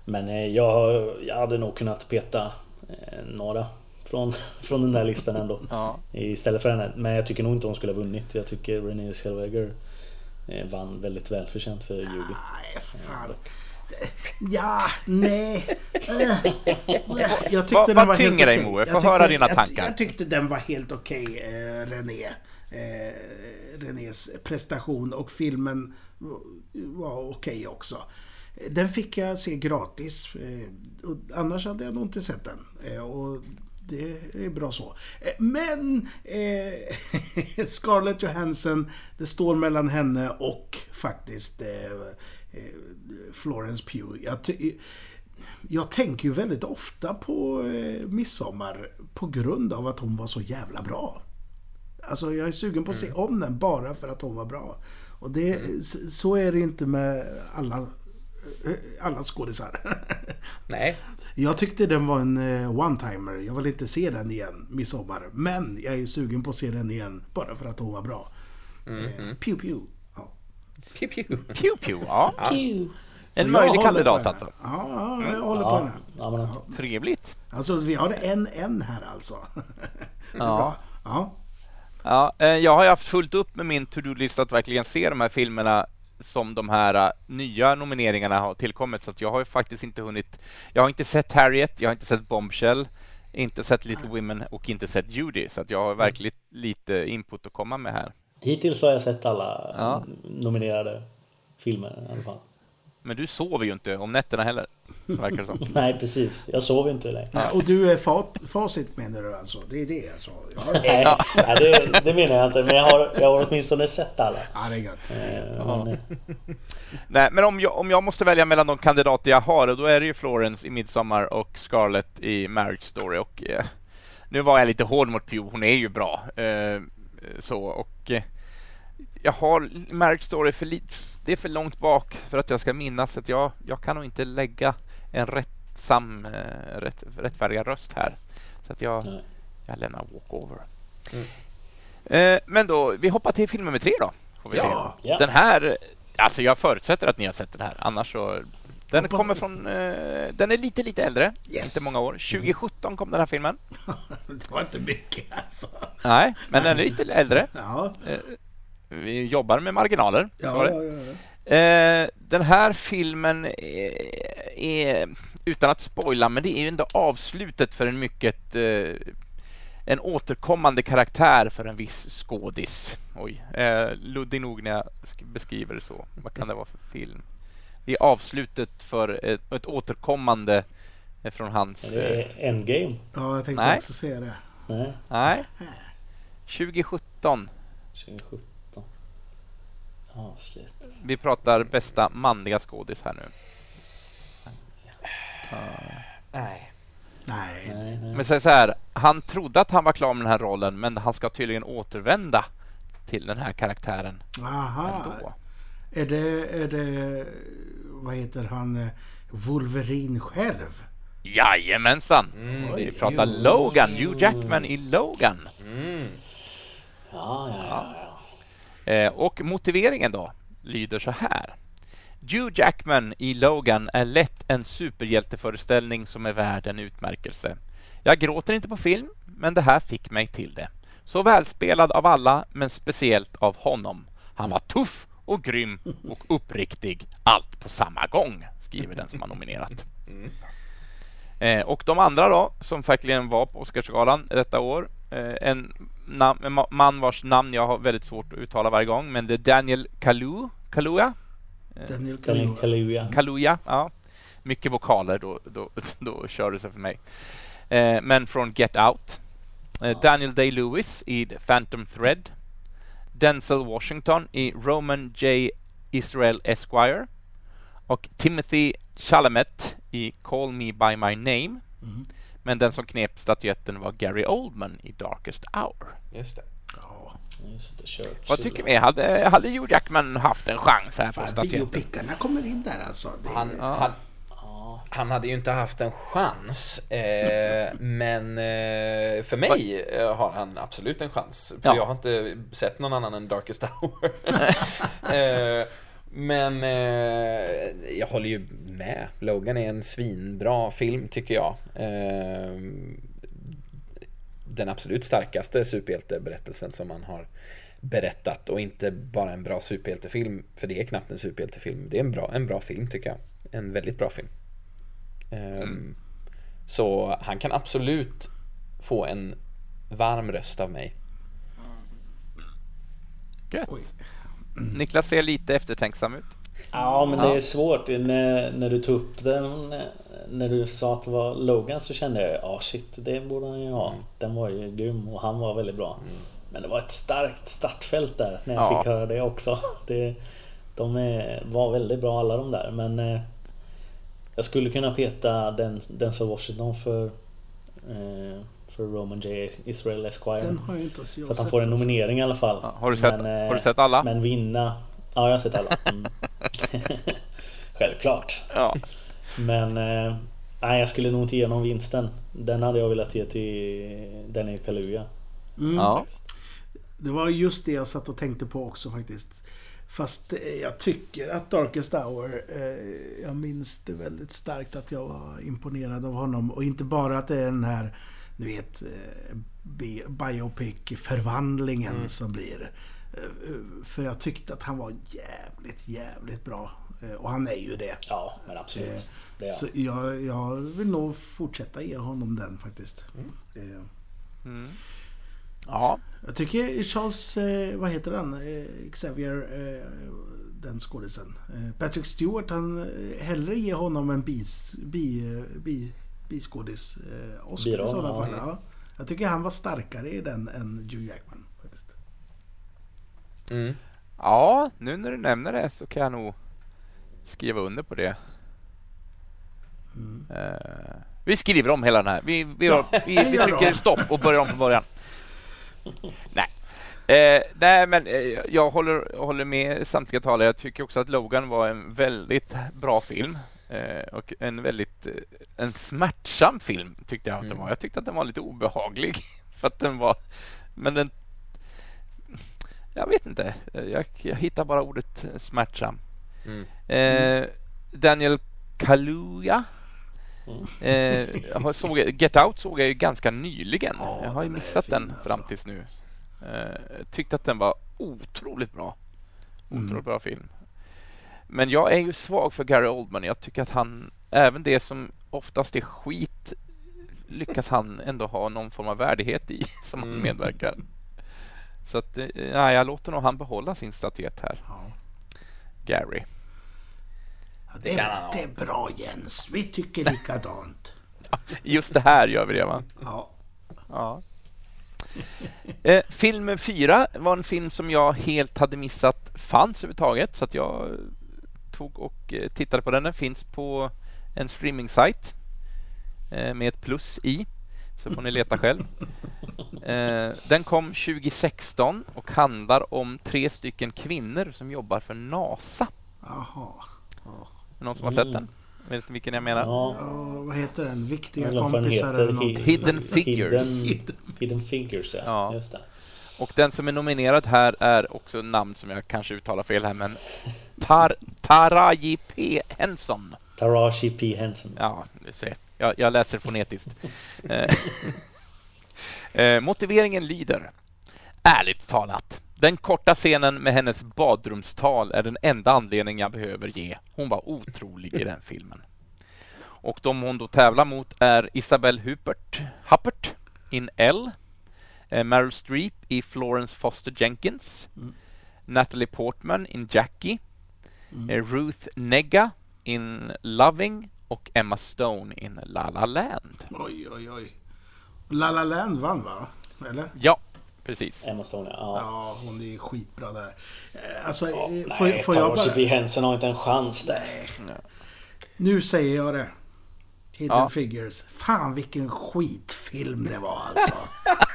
Men eh, jag, jag hade nog kunnat peta eh, några från, från den där listan ändå. Ja. Istället för henne. Men jag tycker nog inte hon skulle ha vunnit. Jag tycker Renée Zellweger eh, vann väldigt välförtjänt för Judy. Fan. Ja, nej. Jag tyckte Vad- den vad var helt tynger dig, okej. Moe? Få höra dina tankar. Jag tyckte den var helt okej, eh, René. Eh, Renés prestation och filmen var okej också. Den fick jag se gratis. eh, och Annars hade jag nog inte sett den. Eh, Och det är bra så. Eh, men eh, Scarlett Johansson, det står mellan henne och faktiskt eh, eh Florence Pugh. Jag, jag tänker ju väldigt ofta på eh, Midsommar på grund av att hon var så jävla bra. Alltså jag är sugen på att se om den bara för att hon var bra. Och det, så- så är det inte med alla, eh, alla skådisar. Nej, Jag tyckte den var en eh, one-timer. Jag vill inte se den igen, Midsommar. Men jag är sugen på att se den igen bara för att hon var bra. Mm, Eh, pew pew. Ja. pew pew. Pew pew, ja. Så En möjlig kandidat på alltså. Ja, ja, jag håller på Ja, henne. ja, Trevligt. Alltså vi har en en här alltså. Ja. Ja. Ja, eh, jag har ju haft fullt upp med min to-do-lista att verkligen se de här filmerna som de här eh, nya nomineringarna har tillkommit. Så att jag har ju faktiskt inte hunnit. Jag har inte sett Harriet, jag har inte sett Bombshell, inte sett Little Women och inte sett Judy. Så att jag har verkligen lite input att komma med här. hittills har jag sett alla Ja. nominerade filmer i alla fall. Men du sover ju inte om nätterna heller, verkar det som. Nej, precis. Jag sov inte längre. Nej, Och du är fat, facit menar du alltså? Det är det alltså? Ja, Nej, nej det, det menar jag inte. Men jag har, jag har åtminstone sett alla. ja det är gött. Eh, Men, Nej, men om jag, om jag måste välja mellan de kandidater jag har, då är det ju Florence i Midsommar och Scarlett i Marriage Story. Och, eh, nu var jag lite hård mot Pugh, hon är ju bra. Eh, så, och eh, jag har Marriage Story för lite, det är för långt bak för att jag ska minnas att jag, jag kan nog inte lägga en rättsam, eh, rätt, rättfärdiga röst här. Så att jag, jag lämnar walkover. Mm. Eh, men då, vi hoppar till film nummer tre då. Får vi Ja. se. Den här, alltså jag förutsätter att ni har sett den här, annars så... Den kommer från, eh, den är lite, lite äldre, Yes. inte många år. 2017 kom den här filmen. Det var inte mycket alltså. Nej, men den är lite äldre. Ja, Eh, vi jobbar med marginaler. ja, ja, ja. Eh, den här filmen är, är, utan att spoila, men det är ju ändå avslutet för en mycket eh, en återkommande karaktär för en viss skådis. Oj, eh, luddig nog när jag sk- beskriver det så. Vad kan det vara för film? Det är avslutet för ett, ett återkommande är från hans... Är det Endgame? Ja, jag tänkte Nej. också säga det. Nej, Nej. 2017. 2017. Avslut. Vi pratar bästa manliga skådis här nu. Nej. Nej. Nej, nej. Men säg så här, han trodde att han var klar med den här rollen men han ska tydligen återvända till den här karaktären Aha. ändå. Är det, är det, vad heter han, Wolverine själv? Jajamensan! Oj, Vi pratar. Logan, Hugh Jackman i Logan. Mm. Ja, ja, ja. Eh, och motiveringen då lyder så här. Hugh Jackman i Logan är lätt en superhjälteföreställning som är värd en utmärkelse. Jag gråter inte på film, men det här fick mig till det. Så välspelad av alla, men speciellt av honom. Han var tuff och grym och uppriktig, allt på samma gång, skriver den som har nominerat. Eh, och de andra då, som verkligen var på Oscarsgalan detta år. Eh, en, en ma- man vars namn jag har väldigt svårt att uttala varje gång, men det är Daniel Kalu, Kaluuya. Daniel Daniel Kaluuya. Kaluuya. Kaluuya, ja. Mycket vokaler, då, då, då kör det sig för mig. Eh, men från Get Out. Eh, Daniel Day-Lewis i Phantom Thread. Denzel Washington i Roman J. Israel Esquire. Och Timothy Chalamet i Call Me By My Name. Mm. Men den som knep statyetten var Gary Oldman i Darkest Hour. Just det. Ja, Just det, Churchill. Vad tycker vi? Hade, hade Hugh Jackman haft en chans här på fan, statyetten? biopickarna kommer in där alltså. Det, Han, han, han hade ju inte haft en chans. Eh, men eh, för mig eh, har han absolut en chans. För Ja. jag har inte sett någon annan än Darkest Hour. men eh, jag håller ju med. Logan är en svinbra film tycker jag. Eh, den absolut starkaste superhjälteberättelsen som man har berättat och inte bara en bra superhjältefilm för det är knappt en superhjältefilm. Det är en bra, en bra film tycker jag. En väldigt bra film. Ehm, Så han kan absolut få en varm röst av mig. Gött. Oj. Niklas ser lite eftertänksam ut. Ja, men Ja. det är svårt. När, när du tog upp den, när du sa att det var Logan så kände jag ja shit, det borde han ju ha. Den var ju grym och han var väldigt bra. Men det var ett starkt startfält där när jag Ja. fick höra det också. Det, de är, var väldigt bra alla de där men eh, Jag skulle kunna peta den, Denzel Washington för eh, För Roman J. Israel Esquire. Den har jag inte ens jag Så att han får en nominering i alla fall. Ja, har, du sett, Men, eh, har du sett alla? Men vinna... Ja, jag har sett alla. Mm. Självklart. Ja. Men... Eh, nej, jag skulle nog inte ge någon vinsten. Den hade jag velat ge till Daniel Kaluuya. Mm. Ja. Det var just det jag satt och tänkte på också faktiskt. Fast eh, jag tycker att Darkest Hour, eh, jag minns det väldigt starkt att jag var imponerad av honom. Och inte bara att det är den här, du vet, eh, bi- biopic-förvandlingen som blir. Eh, För jag tyckte att han var jävligt, jävligt bra. Eh, Och han är ju det. Ja, men absolut. Det Så jag, jag vill nog fortsätta ge honom den faktiskt. Eh, Mm. Ja. Jag tycker Charles, vad heter han, Xavier, den skådisen. Patrick Stewart, han hellre ge honom en bis, bi, bi, biskådis eh, Oscar Biroll, i sådana ja. fall. Ja. Jag tycker han var starkare i den än Hugh Jackman. Faktiskt. Mm. ja, nu när du nämner det så kan jag nog skriva under på det. Eh, vi skriver om hela den här. Vi, vi, Ja, vi, vi trycker stopp och börjar om från början. nej. Eh, nej, men eh, jag håller, jag håller med samtliga talare. Jag tycker också att Logan var en väldigt bra film. Eh, och en väldigt eh, en smärtsam film tyckte jag att den Mm. var. Jag tyckte att den var lite obehaglig. För att den var... Men den... Jag vet inte. Jag, jag hittar bara ordet eh, smärtsam. Mm. Eh, Daniel Kaluuya. Mm. Eh, såg, Get Out såg jag ju ganska nyligen. Ja, jag har ju den missat fin, den alltså. fram tills nu. Eh, tyckte att den var otroligt bra. Otroligt Mm. bra film. Men jag är ju svag för Gary Oldman. Jag tycker att han, även det som oftast är skit, lyckas han ändå ha någon form av värdighet i som han Mm. medverkar. Så att, eh, nej, jag låter nog han behålla sin statyett här, Ja. Gary. Ja, Det ha. det är bra Jens, vi tycker likadant. Just det här gör vi det va? Ja. Ja. Eh, film 4 var en film som jag helt hade missat fanns överhuvudtaget så att jag tog och eh, tittade på den. Den finns på en streaming-sajt eh, med ett plus i. Så får ni leta själv. Eh, den kom 2016 och handlar om tre stycken kvinnor som jobbar för NASA. Jaha. Någon som har sett den? Vet ni vilken jag menar? Ja, Ja, vad heter den? Viktiga kompisar heter. eller någonting. Hidden Figures. Hidden, hidden Figures, ja. Ja. Just det. Och den som är nominerad här är också namn som jag kanske uttalar fel här, men Tar Taraji P. Henson. Taraji P. Henson. Ja, du ser. Jag, jag läser fonetiskt. Eh, eh, motiveringen lyder. Ärligt talat. Den korta scenen med hennes badrumstal är den enda anledning jag behöver ge. Hon var otrolig i den filmen. Och de hon då tävlar mot är Isabelle Huppert, Huppert in L, Meryl Streep i Florence Foster Jenkins, Mm. Natalie Portman in Jackie, Mm. eh, Ruth Negga in Loving och Emma Stone in La La Land. Oj, oj, oj. La La Land vann va? Eller? Ja, precis. Emma Stone, ja. Ja, hon är skitbra där. Eh, Alltså, ja eh, får, nej, får jag bara... P. Henson har inte en chans där. Nu säger jag det. Hidden Ja. Figures. Fan vilken skitfilm det var alltså.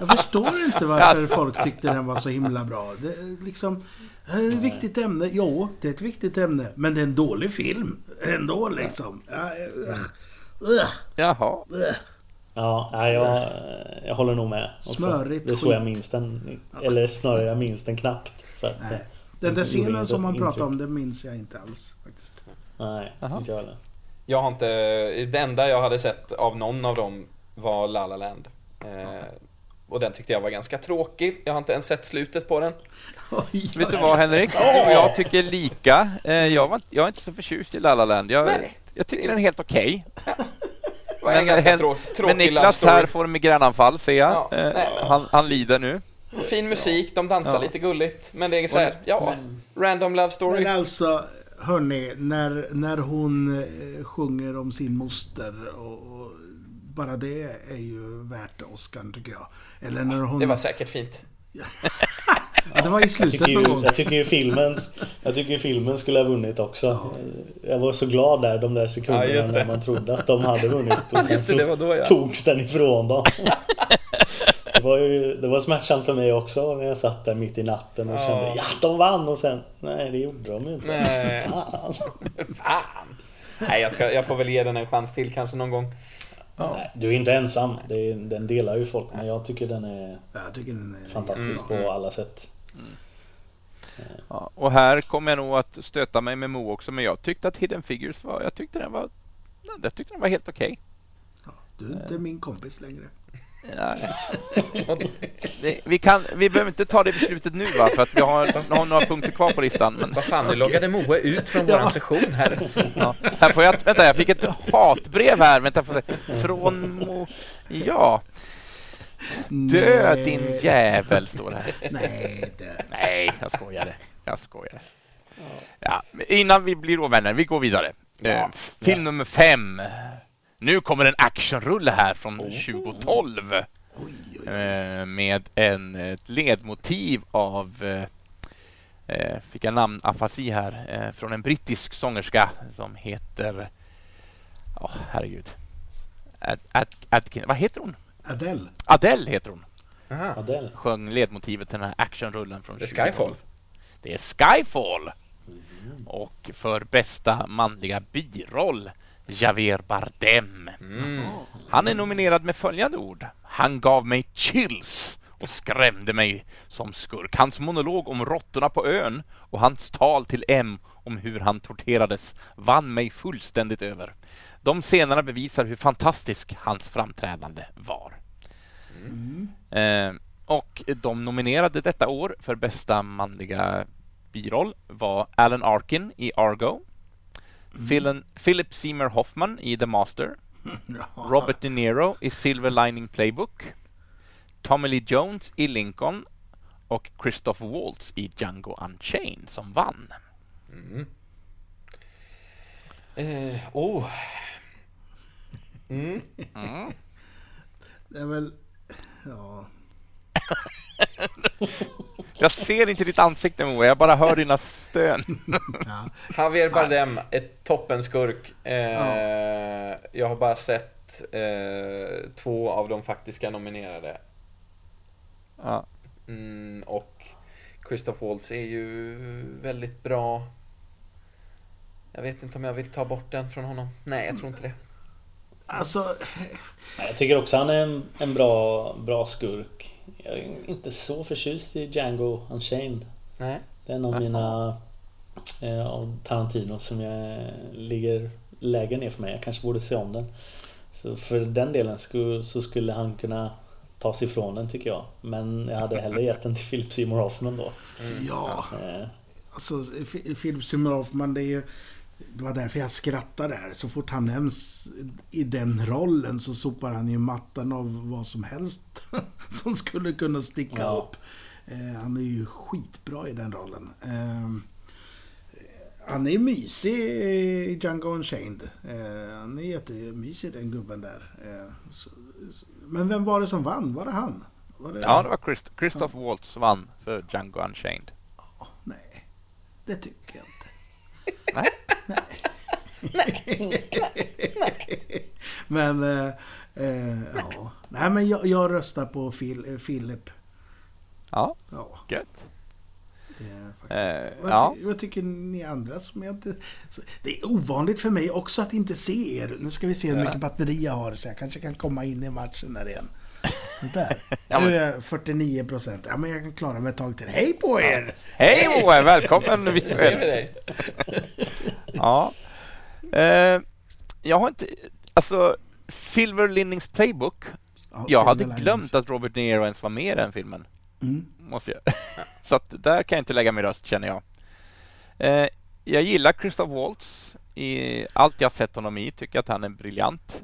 Jag förstår inte varför folk tyckte den var så himla bra. Det är liksom... eh, Ett viktigt ämne. Jo, det är ett viktigt ämne. Men det är en dålig film. Ändå liksom. Jaha. Ja, jag, jag håller nog med. Också. Smörigt det är så jag minns den. Eller snarare, jag minns den knappt. För att, Nej. eh, Den där det scenen som man pratar om, den minns jag inte alls. Faktiskt. Nej, Jaha. inte jag heller. Jag har inte... Det enda jag hade sett av någon av dem var La La Land. Eh, och den tyckte jag var ganska tråkig. Jag har inte ens sett slutet på den. Oj, Vet du vad Henrik? Du och jag tycker lika. Eh, Jag, var, jag är inte så förtjust i La La Land. Jag, jag tycker den är helt okej. Det var en ganska Hen- trå Men Niklas här får migränanfall ser jag. Ja, Eh, nej, men- han, han lider nu. Fin musik, de dansar Ja. lite gulligt. Men det är så här, ja, random love story. Men alltså, hörni, när, när hon eh, sjunger om sin moster och, och bara det är ju värt Oscar tycker jag. Eller när hon... Det var säkert fint. ja, det var i Jag slutet tycker, någon ju, gång. jag tycker ju filmens Jag tycker ju filmen skulle ha vunnit också. Jag var så glad där de där sekunderna Ja, det. när man trodde att de hade vunnit. Och sen det, det så var då, ja. togs den ifrån dem. Det var, ju, det var smärtsamt för mig också när jag satt där mitt i natten och Ja. kände ja, de vann och sen nej, det gjorde de ju inte. Nej. Fan. Fan! Nej, jag, ska, jag får väl ge den en chans till kanske någon gång. Nej, du är inte ensam. Det är, den delar ju folk. Men jag tycker den är tycker den är... fantastisk Mm. på alla sätt. Ja, och här kommer jag nog att stöta mig med Mo också, men jag tyckte att Hidden Figures var... Jag tyckte den var... Jag tyckte den var helt okej. Ja, du är inte min kompis längre. Nej. Vi, kan, vi behöver inte ta det beslutet nu va, för att vi har, har några punkter kvar på listan. Men, Vad fan, nu loggade Moe ut från våran session här. ja. här får jag, vänta, jag fick ett hatbrev här. Vänta, får jag- från Mo... Ja. Dö Nej. din jävel, står det här. Nej, det... Nej, jag skojade. Jag skojade. Ja, innan vi blir ovänner, vi går vidare. Eh, film nummer fem. Nu kommer en actionrulle här från 2012. Oj, oj. Eh, med en, ett ledmotiv av, eh, eh, fick jag namn, afasi här, eh, från en brittisk sångerska som heter, ja herregud, Ad, Ad, Adkin, vad heter hon? Adele. Adele heter hon. Aha. Adele. Sjöng ledmotivet till den här actionrullen från Det är 2012. Skyfall. Det är Skyfall. Och för bästa manliga biroll, Javier Bardem. Mm. Han är nominerad med följande ord. Han gav mig chills och skrämde mig som skurk. Hans monolog om råttorna på ön och hans tal till M om hur han torterades vann mig fullständigt över. De scenerna bevisar hur fantastisk hans framträdande var. Eh, och de nominerade detta år för bästa manliga biroll var Alan Arkin i Argo, Phil- Philip Seymour Hoffman i The Master. Robert De Niro i Silver Lining Playbook, Tommy Lee Jones i Lincoln och Christoph Waltz i Django Unchained som vann. Mm. Eh, oh. Mm. Mm. Det är väl... Ja. Jag ser inte ditt ansikte Moa, jag bara hör dina stön. ja. Javier Bardem, ett toppenskurk. Eh, Ja. Jag har bara sett eh, två av de faktiska nominerade. Ja. Mm, och Christoph Waltz är ju väldigt bra. Jag vet inte om jag vill ta bort den från honom. Nej, jag tror inte det. Alltså, Nej, Jag tycker också han är en, en bra, bra skurk. Jag är inte så förtjust i Django Unchained. Nej. Det är en av mina eh, av Tarantino som jag ligger lägre ner för mig. Jag kanske borde se om den. Så för den delen skulle, så skulle han kunna ta sig ifrån den tycker jag. Men jag hade hellre gett den till Philip Seymour Hoffman då. ja. Eh, Alltså, Philip Seymour Hoffman, det är ju... Det var därför jag skrattade där. Så fort han nämns i den rollen så sopar han ju mattan av vad som helst som skulle kunna sticka Ja. upp. Eh, han är ju skitbra i den rollen. Eh, han är mysig i Django Unchained. Eh, han är jättemysig den gubben där. Eh, så, så, men vem var det som vann? Var det han? Var det... Ja, det var Christ Christoph Waltz vann för Django Unchained. Nej, det tycker jag inte. Nej. Men, eh, eh, ja. Nej, men jag, jag röstar på Phil, Philip. Ja, Ja, gött. faktiskt. Eh, vad, ja. ty, vad tycker ni andra som jag inte... Det är ovanligt för mig också att inte se er. Nu ska vi se hur mycket batteri jag har så jag kanske kan komma in i matchen där igen. Där. Ja, Nu men- är jag 49 procent. Ja, men jag kan klara mig ett tag till. Hej på er! Hej Moa, välkommen ser vi virtuellt. dig. Ja. Eh, jag har inte... Alltså, Silver Linnings Playbook. Ja, Jag hade glömt Linings. att Robert De Niro ens var med i den filmen. Mm. Måste jag. Så att där kan jag inte lägga min röst känner jag. Eh, jag gillar Christoph Waltz. I allt jag sett honom i tycker jag att han är briljant.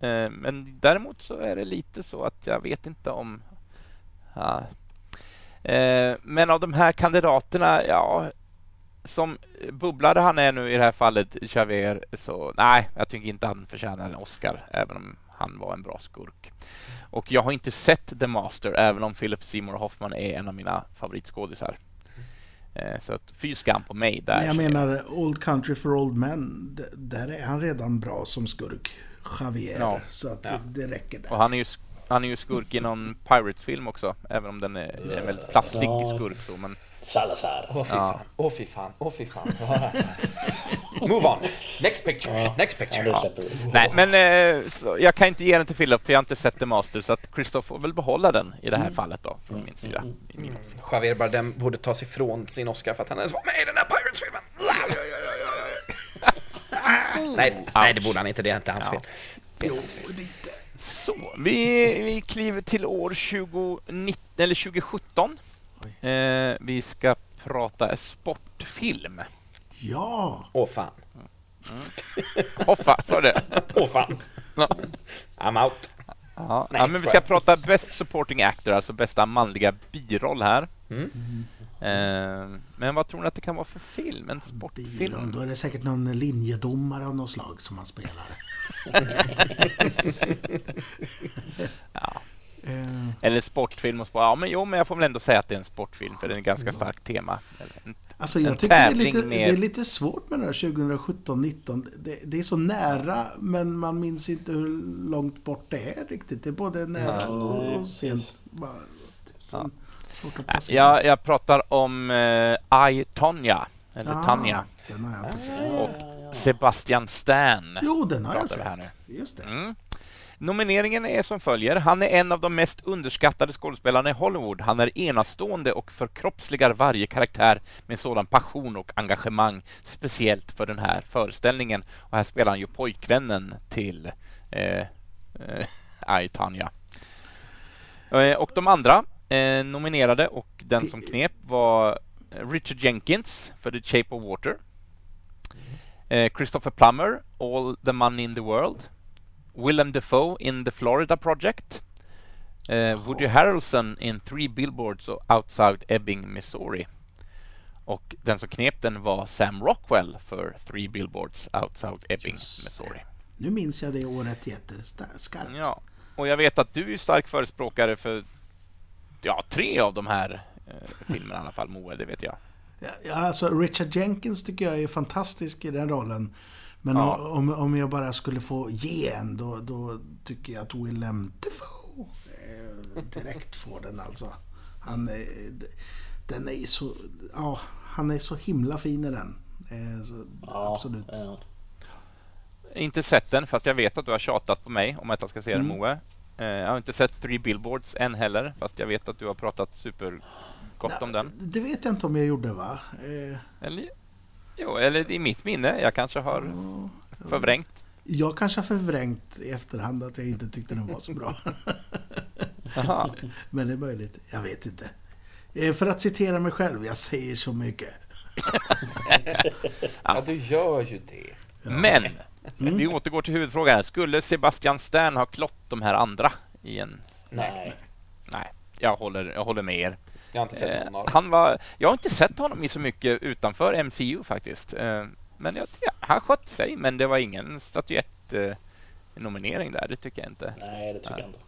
Eh, men däremot så är det lite så att jag vet inte om... Ja. Eh, men av de här kandidaterna, ja... Som bubblare han är nu i det här fallet, Xavier, så nej, jag tycker inte han förtjänar en Oscar, även om han var en bra skurk. Och jag har inte sett The Master, även om Philip Seymour Hoffman är en av mina favoritskådisar. Eh, så att fy skam på mig där. Men jag menar, Old Country for Old Men, där är han redan bra som skurk. Javier. Ja. Så att Ja. det, det räcker där. Och han är ju, sk- han är ju skurk i någon Pirates-film också, även om den är en väldigt plastig skurk. Så, men Salazar. Åh fy Ja. fan, åh fy fan, åh fy fan. Move on. Next picture, next picture. Nej, men eh, så, jag kan inte ge den till Philip för jag har inte sett The Master så att Christoph får väl behålla den i det här fallet då, från min sida. I min. Javier Bardem borde ta sig ifrån sin Oscar för att han ens var med i den här Pirates-filmen. Nej, nej, det borde han inte. Det är inte hans Ja. fel. Jo, lite. Så, vi, vi kliver till år 2019, eller 2017. Eh, vi ska prata sportfilm. Ja, Åh fan. Hoppa, sa det? Åh fan. Ja. I'm out. Ja, Nej, ja, men vi ska prata Best Supporting Actor, alltså bästa manliga biroll här. Mm. Eh, men vad tror ni att det kan vara för film? En biron. sportfilm? Då är det säkert någon linjedomare av något slag som han spelar. Ja. Eh, Eller sportfilm och sport. Ja, men jo, men jag får väl ändå säga att det är en sportfilm, för det är ett ganska starkt tema. En- Alltså En jag tycker det är, lite, det är lite svårt med det här 2017-19. Det, det är så nära men man minns inte hur långt bort det är riktigt. Det är både nära och, sent. Tusen, Svårt att placera. Jag, jag pratar om eh, I, Tonya, eller Ah, Tanja, Den har jag inte sett. och Sebastian Stan. Jo, den har jag vi här sett. Just det. Mm. Nomineringen är som följer. Han är en av de mest underskattade skådespelarna i Hollywood. Han är enastående och förkroppsligar varje karaktär med sådan passion och engagemang, speciellt för den här föreställningen. Och här spelar han ju pojkvännen till eh, eh, Tanya. Eh, och de andra eh, nominerade och den som knep var Richard Jenkins för The Shape of Water. Eh, Christopher Plummer, All the Money in the World. Willem Dafoe in The Florida Project. Eh, Woody Harrelson in Three Billboards Outside Ebbing, Missouri. Och den som knep den var Sam Rockwell för Three Billboards Outside Ebbing, Just det. Missouri. Nu minns jag det året jätteskarpt. Ja, och jag vet att du är stark förespråkare för ja, tre av de här eh, filmerna i alla fall, Moe, det vet jag. Ja, alltså Richard Jenkins tycker jag är fantastisk i den rollen. Men Ja. om, om jag bara skulle få ge en då, då tycker jag att Willem Dafoe eh, direkt får den alltså. Han är, den är så, ja, han är så himla fin i den. Eh, så, Ja, absolut. ja. Inte sett den, fast jag vet att du har tjatat på mig om att jag ska se den, Mm. Moe. Eh, jag har inte sett Three Billboards än heller, fast jag vet att du har pratat supergott om den. Det vet jag inte om jag gjorde va? Eh, Eller, jo, eller i mitt minne. Jag kanske har förvrängt. jag kanske har förvrängt i efterhand att jag inte tyckte den var så bra. Men det är möjligt. Jag vet inte. Eh, För att citera mig själv, jag säger så mycket. Ja, du gör ju det. Men, Mm. vi återgår till huvudfrågan. här. Skulle Sebastian Stern ha klott de här andra i en... Nej. Nej, jag håller, jag håller med er. Jag har inte sett Eh, någon dem. han var, jag har inte sett honom i så mycket utanför MCU faktiskt. Eh, men jag, ja, han skött sig, men det var ingen statyett eh, nominering där, det tycker jag inte. Nej, det tycker jag inte.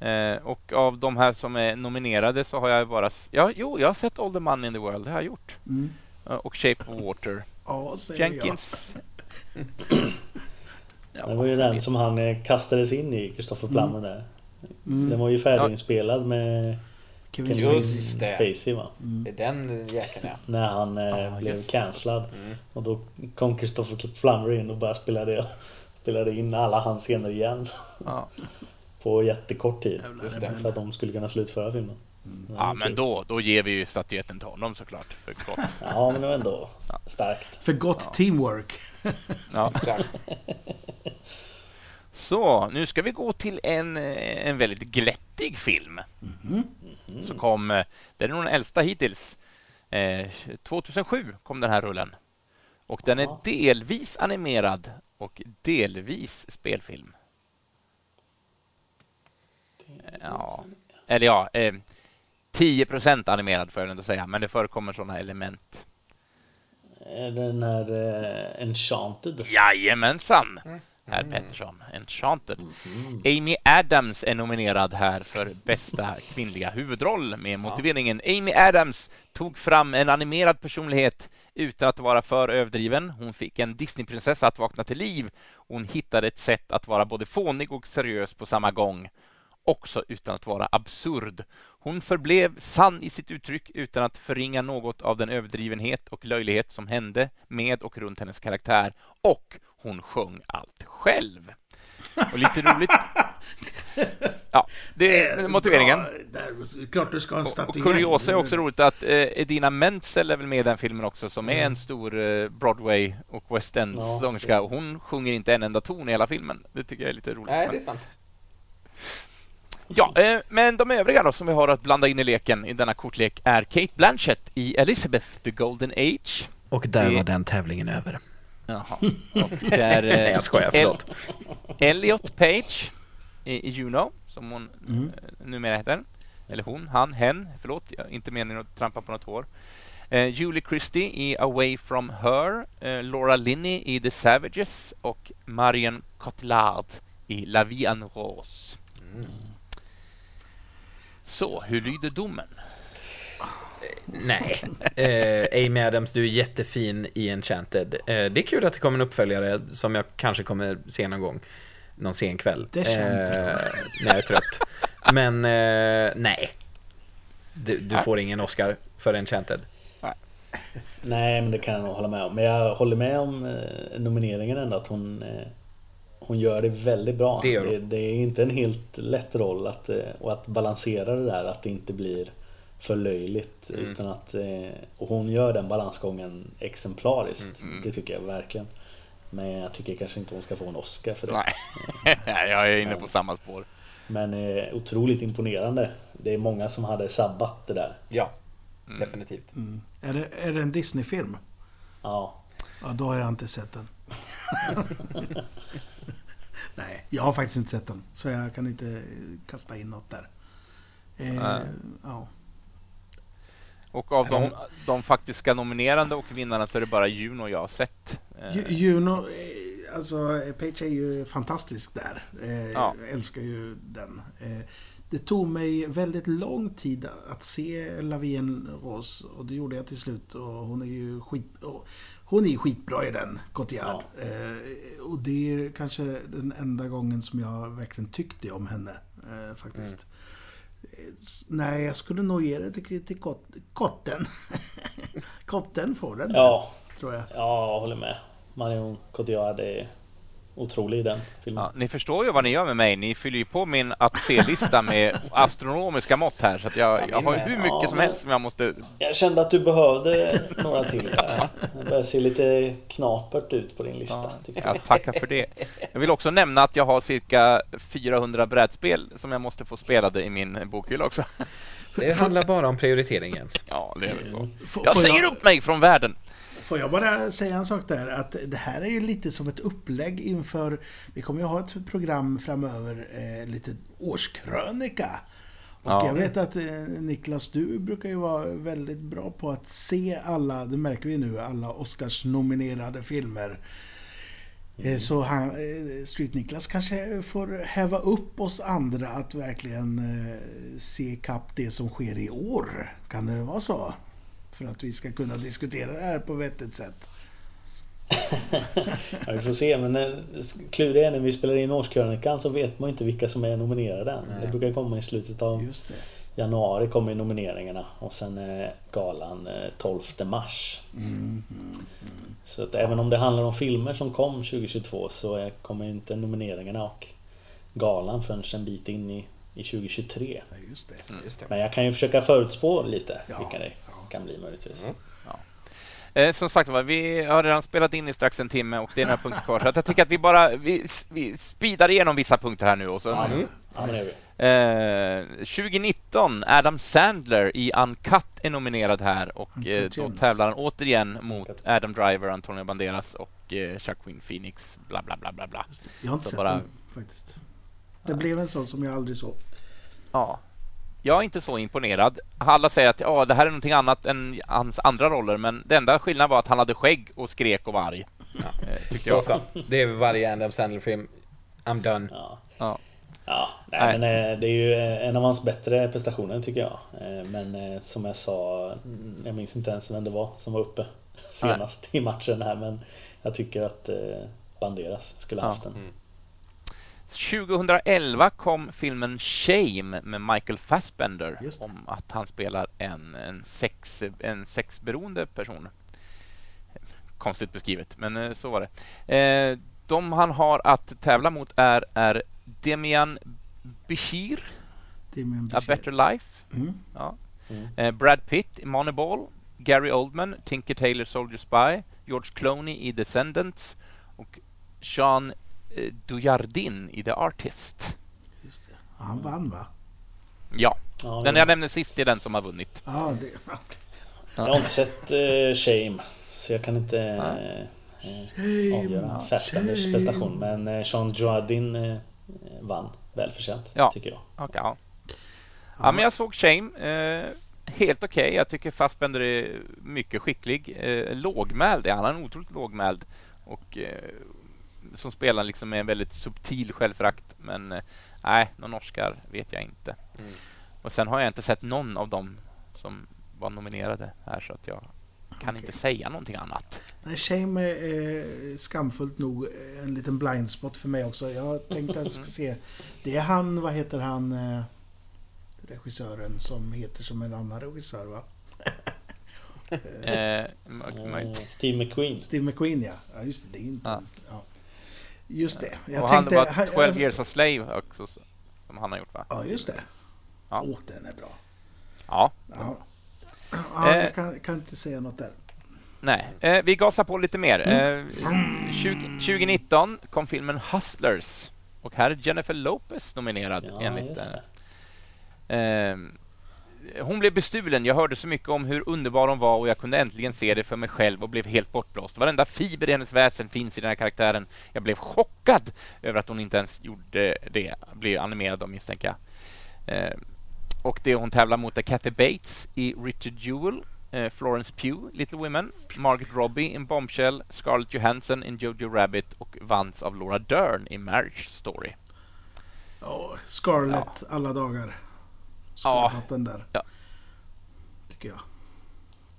Eh, och av de här som är nominerade så har jag bara... Ja, jo, jag har sett All the Money in the World, det har jag gjort. Mm. Eh, och Shape of Water. Ja, Jenkins. Ja, Det var ju den som han eh, kastades in i, Christopher Plummer där. jag. Mm. Den var ju färdiginspelad med Kevin. Spacey va? Det är den jäkeln ja. När han eh, Ja, blev just cancellad. Mm. Och då kom Christopher Plummer in och bara spelade, spelade in alla hans scener igen. Ja. På jättekort tid. För att de skulle kunna slutföra filmen. Var ja, men då, då ger vi ju statyetten till honom såklart. För gott. Ja, men det var ändå starkt. För gott teamwork. Ja. Exakt. Så, nu ska vi gå till en, eh, en väldigt glättig film. Så kom, eh, den är nog den äldsta hittills. Eh, 2007 kom den här rullen. Och den är delvis animerad och delvis spelfilm. Ja. Eller ja, eh, 10% animerad får jag ändå säga, men det förekommer sådana element. Den här eh, Enchanted. Jajamensan! Herr Pettersson, Enchanted. Amy Adams är nominerad här för bästa kvinnliga huvudroll med motiveringen Amy Adams tog fram en animerad personlighet utan att vara för överdriven. Hon fick en Disneyprinsessa att vakna till liv. Hon hittade ett sätt att vara både fånig och seriös på samma gång. Också utan att vara absurd. Hon förblev sann i sitt uttryck utan att förringa något av den överdrivenhet och löjlighet som hände med och runt hennes karaktär. Och hon sjöng allt själv. Och lite roligt... Ja, det är motiveringen. Där, klart du ska ha en Och, och kuriosa är också roligt att eh, Edina Menzel är väl med i den filmen också som är en stor eh, Broadway och West End-sångerska. hon sjunger inte en enda ton i hela filmen. Det tycker jag är lite roligt. Nej, det är sant. Ja, eh, men de övriga då som vi har att blanda in i leken i denna kortlek är Kate Blanchett i Elizabeth the Golden Age. Och där Det- var den tävlingen över. Jaha. Och det är eh, Nej, jag skojar, förlåt. Elliot Page i, i Juno, som hon Mm. eh, numera heter. Eller hon, han, hen. Förlåt, jag inte meningen att trampa på något hår. Eh, Julie Christie i Away from Her. Eh, Laura Linney i The Savages. Och Marion Cotillard i La Vie en Rose. Så, hur lyder domen? Nej. Eh, Amy Adams, du är jättefin i Enchanted. Eh, det är kul att det kommer en uppföljare som jag kanske kommer se någon gång. Någon sen kväll. Det känns eh, När jag är trött. Men eh, nej. Du, du får ingen Oscar för Enchanted. Nej, men det kan jag nog hålla med om. Men jag håller med om eh, nomineringen ändå. Att hon, eh, hon gör det väldigt bra. Det det, det är inte en helt lätt roll att, eh, och att balansera det där. Att det inte blir för löjligt. Mm. Utan att, eh, och hon gör den balansgången exemplariskt. Mm, mm. Det tycker jag verkligen. Men jag tycker kanske inte hon ska få en Oscar för det. Nej, jag är inne på samma spår. Men eh, otroligt imponerande. Det är många som hade sabbat det där. Ja, definitivt. Mm. Är, det, är det en Disney-film? Ja, Ja, då har jag inte sett den. Nej, jag har faktiskt inte sett den. Så jag kan inte eh, kasta in något där. Eh, ja. Och av de, de faktiska nominerande och vinnarna så är det bara Juno jag har sett. Eh, Ju- Juno, eh, alltså Page är ju fantastisk där. Eh, Ja. Jag älskar ju den. Eh, det tog mig väldigt lång tid att se Lavien Rose och det gjorde jag till slut. Och hon är ju skit, och hon är skitbra i den, Cotillard. Eh, och det är kanske den enda gången som jag verkligen tyckte om henne. Eh, faktiskt. Eh, s- Nej, jag skulle nog ge det till, till kot, kotten. kotten får den, Ja, tror jag. ja, jag håller med. Marion Cotillard är otrolig i den filmen. Ja, ni förstår ju vad ni gör med mig. Ni fyller ju på min att se-lista med astronomiska mått här. Så att jag, jag har ju hur mycket Ja, som helst som jag måste... Jag kände att du behövde några till. Det börjar se lite knapert ut på din lista. tyckte jag. Jag tackar för det. Jag vill också nämna att jag har cirka 400 brädspel som jag måste få spelade i min bokhylla också. Det handlar bara om prioritering Jens. Ja, det är väl så. Får- Jag säger upp mig från världen! Får jag bara säga en sak där? Att det här är ju lite som ett upplägg inför... Vi kommer ju ha ett program framöver, eh, lite årskrönika. Och Ja. jag vet att eh, Niklas, du brukar ju vara väldigt bra på att se alla, det märker vi nu, alla Oscars-nominerade filmer. Eh, Så han, eh, Street-Niklas kanske får häva upp oss andra att verkligen eh, se kapp det som sker i år. Kan det vara så? För att vi ska kunna diskutera det här på vettigt sätt. Ja, vi får se, men eh, kluriga är när vi spelar in årskrönikan så vet man inte vilka som är nominerade än. Det brukar komma i slutet av Just det. januari kommer nomineringarna och sen är galan eh, 12 mars. Så att även om det handlar om filmer som kom 2022 så är- kommer ju inte nomineringarna och galan förrän en bit in i, i 2023. Ja, just det. Just det. Men jag kan ju försöka förutspå lite Ja, vilka det ja. Kan bli möjligtvis. Eh, som sagt vi har redan spelat in i strax en timme och det är några punkter kvar. Så jag tycker att vi bara vi, vi speedar igenom vissa punkter här nu. Och så, gör vi. Eh, 2019, Adam Sandler i Uncut är nominerad här och eh, då tävlar han återigen mot Adam Driver, Antonio Banderas och eh, Phoenix. Bla, bla, bla, bla, bla. Jag har inte Så sett bara- den faktiskt. Det blev en sån som jag aldrig såg. Ja. Jag är inte så imponerad. Alla säger att ja, det här är någonting annat än hans andra roller, men det enda skillnaden var att han hade skägg och skrek och var arg. Eh, tyckte Då jag. så. Det är varje Adam Sandler-film. I'm done. Ja. Ja. Ja, nej, Nej. men eh, det är ju eh, en av hans bättre prestationer tycker jag. Eh, Men eh, som jag sa, mm, jag minns inte ens vem det var som var uppe senast i matchen här men jag tycker att eh, Banderas skulle ha Ja. haft den. 2011 kom filmen Shame med Michael Fassbender om att han spelar en, en, sex, en sexberoende person. Konstigt beskrivet, men eh, så var det. Eh, de han har att tävla mot är, är Demian Bichir, Damien A. Better Life, Mm. ja. Mm. eh, Brad Pitt i Moneyball, Gary Oldman, Tinker Tailor Soldier Spy, George Clooney i Descendants och Jean eh, Dujardin i The Artist. Just det. Han vann va? Ja, Ja, den jag nämnde sist är den som har vunnit. Ja, det... Jag har inte sett eh, Shame så jag kan inte eh, eh, avgöra Fassbenders prestation men eh, Jean Dujardin eh, vann välförtjänt Ja. tycker jag. Okej, ja. ja, men jag såg Shame. Eh, helt okej. Jag tycker Fassbender är mycket skicklig. Eh, lågmäld är han. Han är otroligt lågmäld. Och eh, som spelar liksom med en väldigt subtil självförakt. Men eh, nej, någon Oscar vet jag inte. Mm. Och sen har jag inte sett någon av dem som var nominerade här så att jag kan Okej. inte säga någonting annat. Nej, Shame är eh, skamfullt nog en liten blindspot för mig också. Jag tänkte att jag ska se. Det är han, vad heter han, eh, regissören som heter som en annan regissör va? Eh, m- m- Eh, Steve McQueen. Steve McQueen ja. Ja just det, det är inte... Ja. Ja. Just det. Jag och tänkte... han var han- 12 years a slave också som han har gjort va? Ja, just det. Ja. Åh, den är bra. Ja, Ja. Ja, Eh. jag kan, kan inte säga något där. Nej, eh, vi gasar på lite mer. Eh, 20, 2019 kom filmen Hustlers. Och här är Jennifer Lopez nominerad Ja, enligt just det. Eh, hon blev bestulen. Jag hörde så mycket om hur underbar hon var och jag kunde äntligen se det för mig själv och blev helt bortblåst. Varenda fiber i hennes väsen finns i den här karaktären. Jag blev chockad över att hon inte ens gjorde det. Blev animerad då misstänker jag. Eh, och det hon tävlar mot är Kathy Bates i Richard Jewell. eh, Florence Pugh, Little Women, Margaret Robbie in Bombshell, Scarlett Johansson in Jojo Rabbit och vanns av Laura Dern i Marriage Story. Oh, Scarlett alla dagar. Skulle Ja. ha den där. Ja. Tycker jag.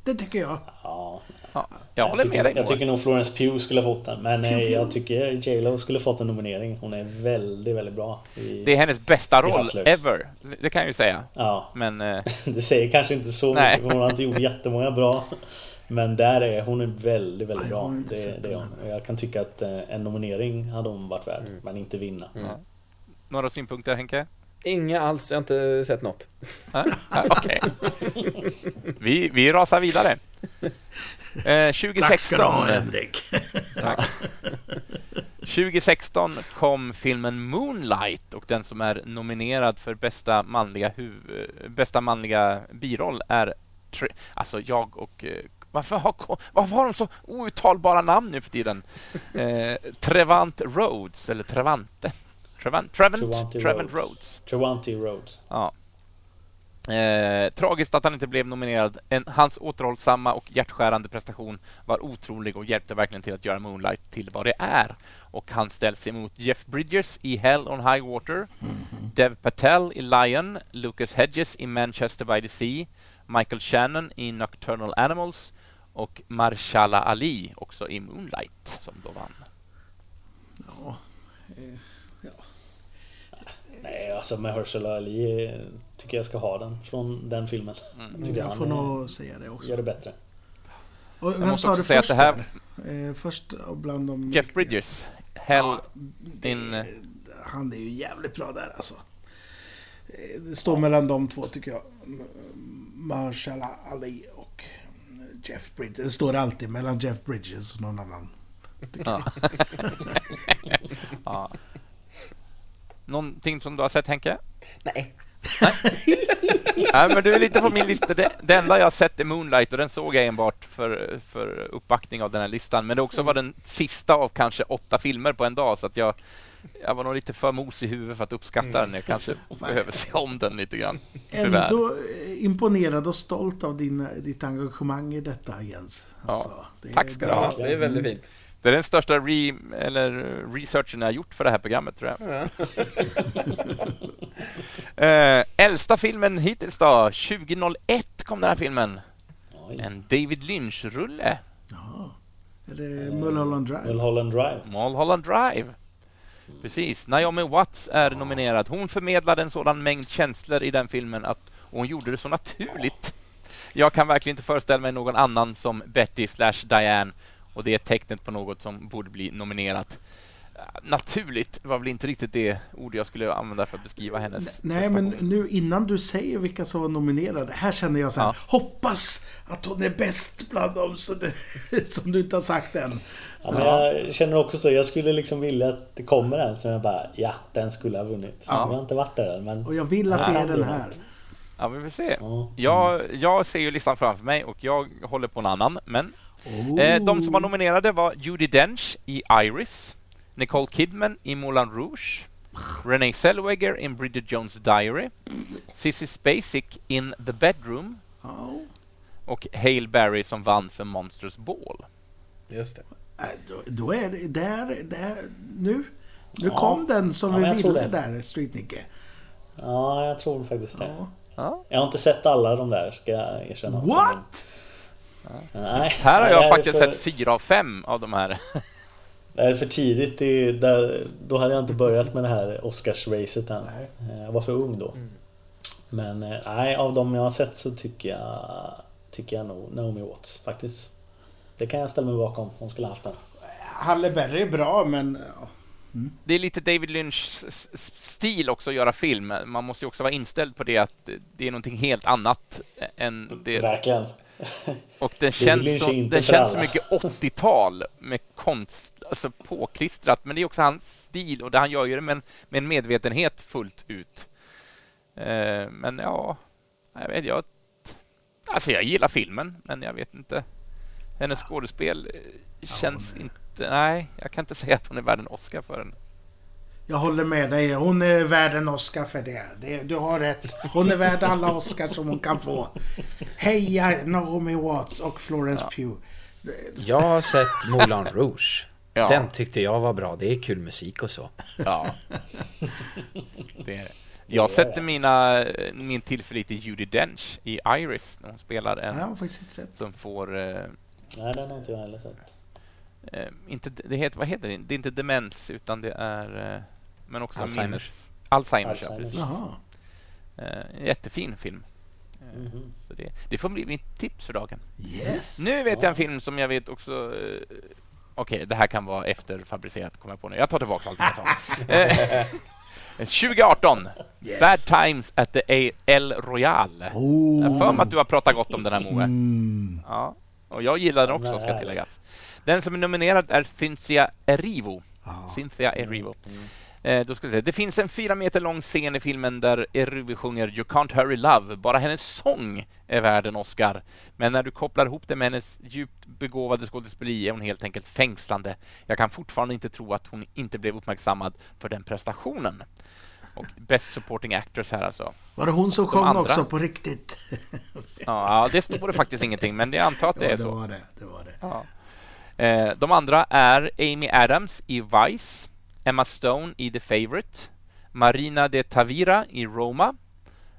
Det tycker jag. Ja, Ja, jag håller tycker, med dig. Jag tycker nog Florence Pugh skulle ha fått den. Men Pugh, eh, Pugh. jag tycker J Lo skulle fått en nominering. Hon är väldigt, väldigt bra. I, Det är hennes bästa roll Hustlers. ever. Det kan jag ju säga. Ja, Men eh, det säger kanske inte så Nej. mycket. Hon har inte gjort jättemånga bra. Men där är hon är väldigt, väldigt Nej, jag bra. Det, det är hon. jag kan tycka att eh, en nominering hade hon varit värd. Men inte vinna. några synpunkter Henke? Inga alls, jag har inte sett något. Nej? Okej. Vi, vi rasar vidare. Eh, 2016. Tack ska du ha Henrik. 2016 kom filmen Moonlight och den som är nominerad för bästa manliga, huv- bästa manliga biroll är... Tre- alltså jag och... eh, Varför har, varför har de så outtalbara namn nu för tiden? Eh, Trevant Rhodes, eller Trevante. Trevant, Trevant, Trevante Trevant Rhodes. Trevante Rhodes. Ja. Eh, tragiskt att han inte blev nominerad. En, hans återhållsamma och hjärtskärande prestation var otrolig och hjälpte verkligen till att göra Moonlight till vad det är. Och han ställs emot Jeff Bridges i Hell on High Water, Dev Patel i Lion, Lucas Hedges i Manchester by the Sea, Michael Shannon i Nocturnal Animals och Marshala Ali också i Moonlight som då vann. Ja, eh, ja. Nej, alltså med Herschel Ali eh, tycker jag ska ha den från den filmen. Tycker Jag han får eh, nog säga det också. gör det bättre. Och Jag vem måste sa också du säga att först det här- där? Eh, först och bland de... Jeff Bridges, Hell Ja, in... det, han är ju jävligt bra där alltså. Eh, Det står mellan de två tycker jag. M- Marshala Ali och Jeff Bridges. Det står alltid mellan Jeff Bridges och någon annan. Ja. ja. Någonting som du har sett Henke? Nej. Nej, men du är lite på min lista. Det, det enda jag har sett är Moonlight och den såg jag enbart för, för uppbackning av den här listan. Men det också var den sista av kanske åtta filmer på en dag så att jag, jag var nog lite för mos i huvudet för att uppskatta den. Jag kanske behöver se om den lite grann. Tyvärr. Ändå imponerad och stolt av din, ditt engagemang i detta Jens. Alltså, det är Tack ska du ha. Ja, det är väldigt fint. Det är den största re, eller researchen jag har gjort för det här programmet tror jag. Ja. Eh, äldsta filmen hittills då? 2001 kom den här filmen. Oj. En David Lynch-rulle. Ja. Är det Mulholland Drive? Mulholland Drive. Mulholland Drive. Precis. Naomi Watts är nominerad. Hon förmedlade en sådan mängd känslor i den filmen att och hon gjorde det så naturligt. Jag kan verkligen inte föreställa mig någon annan som Betty slash Diane och det är tecknet på något som borde bli nominerat. Naturligt var väl inte riktigt det ord jag skulle använda för att beskriva hennes Nej, men nu innan du säger vilka som var nominerade. Här känner jag så här. Ja. Hoppas att hon är bäst bland dem som du, som du inte har sagt än. Ja, men jag känner också så. Jag skulle liksom vilja att det kommer en som jag bara... Ja, den skulle ha vunnit. Ja. Jag har inte varit där än, men... Och jag vill att det är den här. Ja, vi får se. Ja. Jag, jag ser ju listan framför mig och jag håller på en annan. Men Oh. eh, de som var nominerade var Judi Dench i Iris, Nicole Kidman i Moulin Rouge, Renee Zellweger in Bridget Jones' Diary, Sissy Spacek in The Bedroom Ja. och Hale Berry som vann för Monsters Ball. Just det. Äh, Då, då är det där, där nu. Nu Ja. kom den som Ja, vi ville det. där, Street Nicke. Ja, jag tror faktiskt det. Ja. Ja. Jag har inte sett alla de där, ska jag erkänna. också, What? Nej. Här har jag faktiskt för, sett fyra av fem av de här. Det är för tidigt. Det, där, då hade jag inte börjat med det här Oscars-racet än. Nej. Jag var för ung då. Men eh, nej, av de jag har sett så tycker jag, tycker jag nog Naomi Watts faktiskt. Det kan jag ställa mig bakom. Hon skulle ha haft den. Halle Berry är bra, men... Ja. Det är lite David Lynch stil också att göra film. Man måste ju också vara inställd på det att det är någonting helt annat än det Verkligen. Och den känns, så, den känns så mycket 80-tal med konst, alltså påklistrat. Men det är också hans stil och det han gör ju det med en, med en medvetenhet fullt ut. Eh, men ja, jag vet jag. Alltså jag gillar filmen, men jag vet inte. Hennes skådespel eh, känns inte... Nej, jag kan inte säga att hon är värd en Oscar för den. Jag håller med dig. Hon är värd en Oscar för det. det. Du har rätt. Hon är värd alla Oscars som hon kan få. Heja Naomi Watts och Florence ja. Pugh. Jag har sett Moulin Rouge. Ja. Den tyckte jag var bra. Det är kul musik och så. Ja. Det är. Jag sätter mina, min tillförlit till Judi Dench i Iris när hon spelar en jag har faktiskt inte sett. som får... Eh, Nej, den har inte jag heller sett. Eh, inte, det heter, vad heter det? Det är inte demens utan det är... Eh, men också Alzheimers. Minnes, Alzheimers, Alzheimers. Ja, eh, jättefin film. Mm -hmm. Så det, det, får bli mitt tips för dagen. Yes. Nu vet jag en film som jag vet också... Eh, Okej, okay, det här kan vara efterfabricerat, kommer jag på nu. Jag tar tillbaka allt jag sa. 2018. Yes. Bad Times at the El Royale. Oh. Jag för mig att du har pratat gott om den här Moe. Mm. Ja. Och jag gillar den också, ska tilläggas. Den som är nominerad är Cynthia Erivo. Oh. Cynthia Erivo. Mm. Eh, då ska säga. Det finns en fyra meter lång scen i filmen där Erivo sjunger You can't hurry love. Bara hennes sång är värd en Oscar. Men när du kopplar ihop det med hennes djupt begåvade skådespeleri är hon helt enkelt fängslande. Jag kan fortfarande inte tro att hon inte blev uppmärksammad för den prestationen. Och Best Supporting Actress här alltså. Var det hon som sjöng andra... också på riktigt? ja, det står det faktiskt ingenting, men jag antar att det ja, är det så. Var det, det var det. Ja. Eh, de andra är Amy Adams i Vice, Emma Stone i The Favourite, Marina de Tavira i Roma,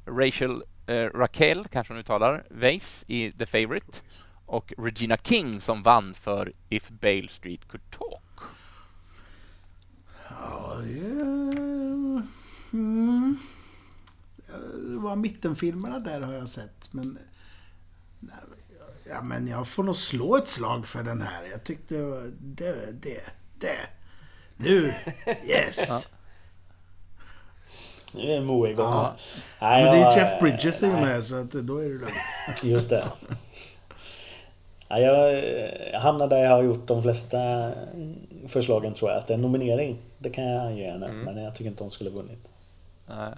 Rachel eh, Raquel, kanske hon uttalar, Weiss i The Favourite och Regina King som vann för If Bale Street Could Talk. Ja, det... Mm. Det var mittenfilmerna där har jag sett, men... Ja, men jag får nog slå ett slag för den här. Jag tyckte det, det, det. Nu, yes! Ja. Nu är Moe igång. Ja. Nej, men det är Jeff Bridges är med så att då är det lugnt. Just det. Ja, jag hamnar där jag har gjort de flesta förslagen tror jag. Att en nominering, det kan jag ge henne. Mm. Men jag tycker inte hon skulle ha vunnit. Nej.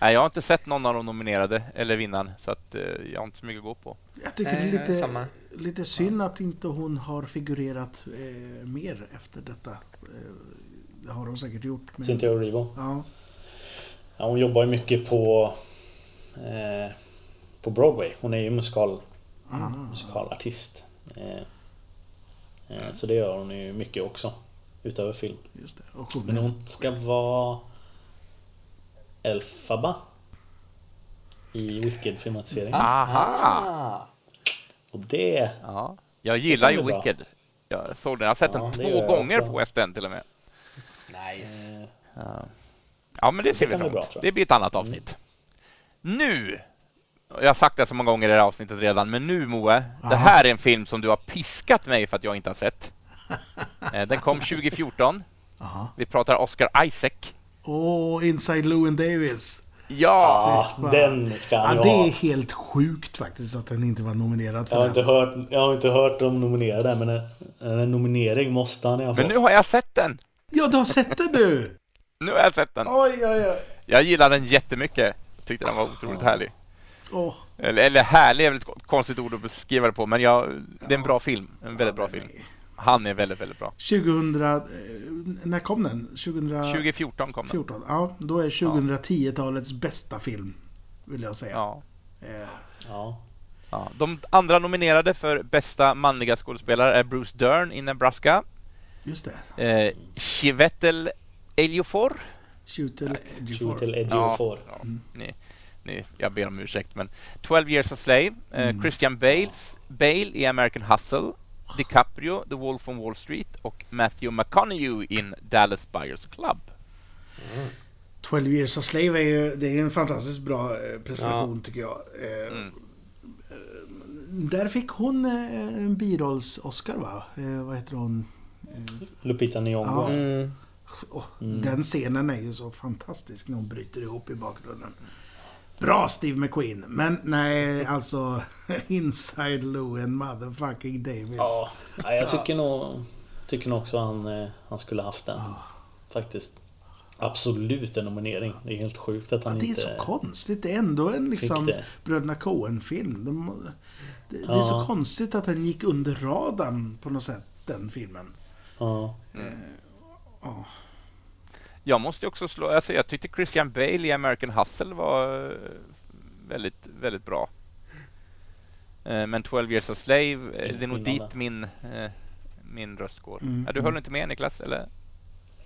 Nej, jag har inte sett någon av de nominerade eller vinnaren så att eh, jag har inte så mycket att gå på. Jag tycker det är lite, lite synd att inte hon har figurerat eh, mer efter detta. Eh, det har hon säkert gjort. Men... Cynthia Erivo? Ja. ja. Hon jobbar ju mycket på eh, på Broadway. Hon är ju musikal, ah. musikalartist. Eh, eh, så det gör hon ju mycket också. Utöver film. Just det. Men hon ska vara Elfaba i Wicked-filmatiseringen. Aha! Och det... Ja. Jag gillar ju Wicked. Jag såg den. Jag har sett ja, den två gånger också. på SDN till och med. Nice. Eh, ja, ja men det, det ser vi fram emot. Det blir ett annat avsnitt. Mm. Nu! Jag har sagt det så många gånger i det här avsnittet redan, men nu Moe. Aha. Det här är en film som du har piskat mig för att jag inte har sett. Eh, den kom 2014. Aha. Vi pratar Oscar Isaac. Åh, oh, Inside Llewyn Davis. Ja, ja den ska han ja, Det är helt sjukt faktiskt att den inte var nominerad för jag har den. Inte hört, jag har inte hört dem nominera men en, en nominering måste han ha Men nu har jag sett den! Ja, du har sett den nu! nu har jag sett den. Oj, oj, oj. Jag gillar den jättemycket. Jag tyckte den var otroligt ja. härlig. Oh. Eller, eller härlig är väl ett konstigt ord att beskriva det på, men jag, det är en bra film. En väldigt bra film. Han är väldigt, väldigt bra. 2000... Eh, när kom den? 2000, 2014 kom den. 14, ja, då är 2010-talets bästa film. Vill jag säga. Ja. Eh. ja. ja. De andra nominerade för bästa manliga skådespelare är Bruce Dern i Nebraska. Just det. Eh, Chivetel Ejiofor. Chivetel Ejiofor. Ja, ja. Mm. Ni, ni, jag ber om ursäkt, men 12 years a slave. Eh, mm. Christian Bales, Bale i American Hustle. DiCaprio, The Wolf on Wall Street och Matthew McConaughey in Dallas Buyers Club. Mm. 12 years a slave är ju det är en fantastiskt bra eh, prestation ja. tycker jag. Eh, mm. Eh, där fick hon en birolls-Oscar va? Vad heter hon? Lupita Nyong'o. Ja. Mm. Oh, den scenen är ju så fantastisk när hon bryter ihop i bakgrunden. Bra Steve McQueen. Men nej, alltså Inside Llewyn motherfucking Davis. Ja, jag tycker nog, tycker nog också han, eh, han skulle haft den. Ja. Faktiskt. Absolut en nominering. Det är helt sjukt att han ja, det inte... Är så konstigt. Det är ändå en liksom Bröderna Coen-film. De, det, det, är så konstigt att den gick under radarn på något sätt, den filmen. Ja. Eh, Jag måste också slå... Alltså jag tyckte Christian Bale i American Hustle var eh, väldigt, väldigt bra. Eh, Men 12 years a slave, eh, det är nog dit min, min röst går. Mm, Ja, du höll inte med Niklas? Eller? Jag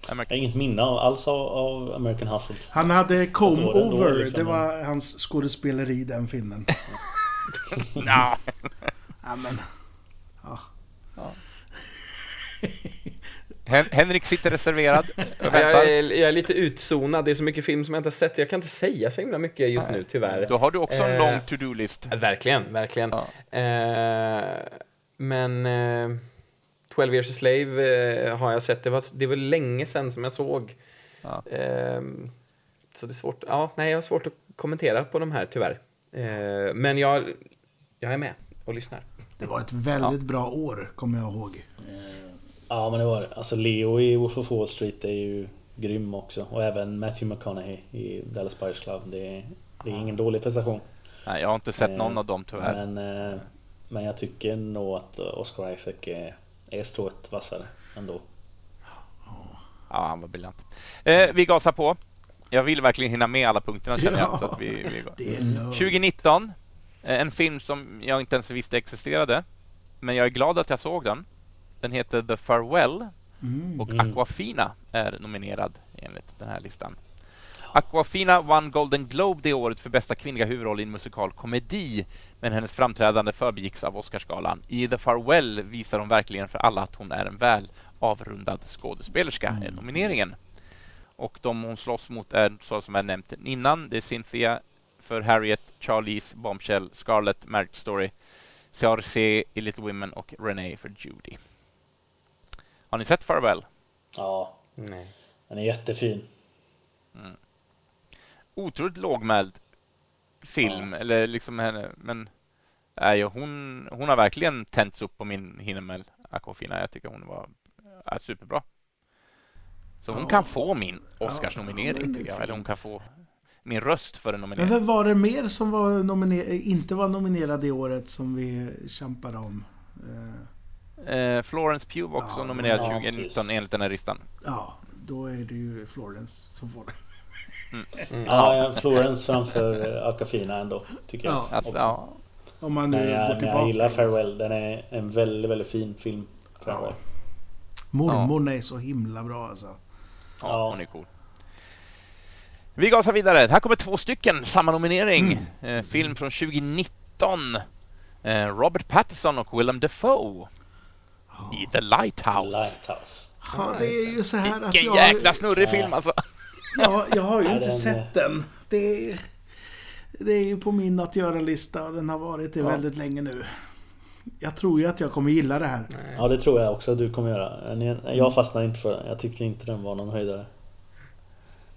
har American... inget minne alls av, av American Hustle. Han hade Come var det Over. liksom. Det var hans skådespeleri i den filmen. Ja, men, ja. Hen Henrik sitter reserverad och Jag är, jag är lite utzonad, det är så mycket film som jag inte har sett, så jag kan inte säga så himla mycket just nu, tyvärr. Då har du också en Eh, lång to-do-list. Ja, Verkligen, verkligen. Ja. Eh, men eh, 12 years a slave eh, har jag sett. Det var, det var länge sedan som jag såg. Ja. Eh, så det är svårt. Ja, nej, jag har svårt att kommentera på de här tyvärr. Eh, men jag, jag är med och lyssnar. Det var ett väldigt bra år, kommer jag ihåg. Ja men det var det. Alltså Leo i Wolf of Wall Street är ju grym också. Och även Matthew McConaughey i Dallas Buyers Club. Det är, det är ingen dålig prestation. Nej, jag har inte sett Eh, någon av dem tyvärr. Men, eh, men jag tycker nog att Oscar Isaac är, är strået vassare ändå. Ja, han var briljant. Eh, vi gasar på. Jag vill verkligen hinna med alla punkterna känner jag. Ja. Så att vi, vi går. Det är lugnt. 2019. eh, En film som jag inte ens visste existerade. Men jag är glad att jag såg den. Den heter The Farewell Mm. och Mm. Aquafina är nominerad enligt den här listan. Aquafina vann Golden Globe det året för bästa kvinnliga huvudroll i en musikal komedi, men hennes framträdande förbegicks av Oscarsgalan. I The Farewell visar hon verkligen för alla att hon är en väl avrundad skådespelerska, är nomineringen. Och de hon slåss mot är, så som jag nämnt innan, det är Cynthia för Harriet, Charlize, Bombshell, Scarlett, Marriage Story, Ciarce i Little Women och Renee för Judy. Har ni sett Farewell? Ja, Nej. den är jättefin. otroligt lågmäld film, eller liksom henne, men nej, hon, hon har verkligen tänts upp på min himmel, Aquafina. Jag tycker hon var är superbra. Så hon Ja. kan få min Ja, Oscarsnominering, men tycker jag. Eller hon kan få min röst för en Men nominering. vem var det mer som var nominer- inte var nominerad i året som vi kämpade om? Eh, Eh, Florence Pugh var också Ja, nominerad ja, 2019 precis. enligt den här listan. ja, då är det ju Florence som får det. Ja, ja, Florence framför eh, Aquafina ändå, tycker jag. Ja. Alltså, också. ja, Om man nu Men går jag, men tillbaka. jag gillar Farewell. Den är en väldigt, väldigt fin film. Farewell. Mormorn är så himla bra alltså. ja, Ja. hon är cool. Vi gasar vidare. Här kommer två stycken, samma nominering. Eh, film från 2019. Eh, Robert Pattinson och Willem Dafoe i The Lighthouse. Lighthouse. Ja, det är ju så här att Vilken jag... jäkla snurrig film alltså. Ja, jag har ju inte sett den. Det är, det är ju på min att göra-lista och den har varit det Ja. väldigt länge nu. Jag tror ju att jag kommer gilla det här. Ja, det tror jag också att du kommer göra. Jag fastnade inte för den. Jag tyckte inte den var någon höjdare.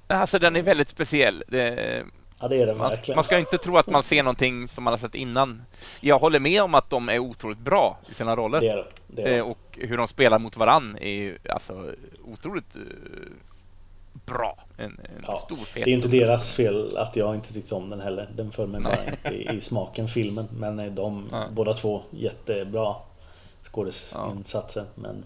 Alltså den är väldigt speciell. Det, Ja, det är den man, verkligen. man ska inte tro att man ser någonting som man har sett innan. Jag håller med om att de är otroligt bra i sina roller. Det är det. är Eh, och hur de spelar mot varann är alltså otroligt eh, bra. En, en Ja, stor fet. Det är inte deras fel att jag inte tyckte om den heller. Den föll mig bara inte i, i smaken, filmen. Men eh, de Ja. båda två jättebra skådisinsatser. Men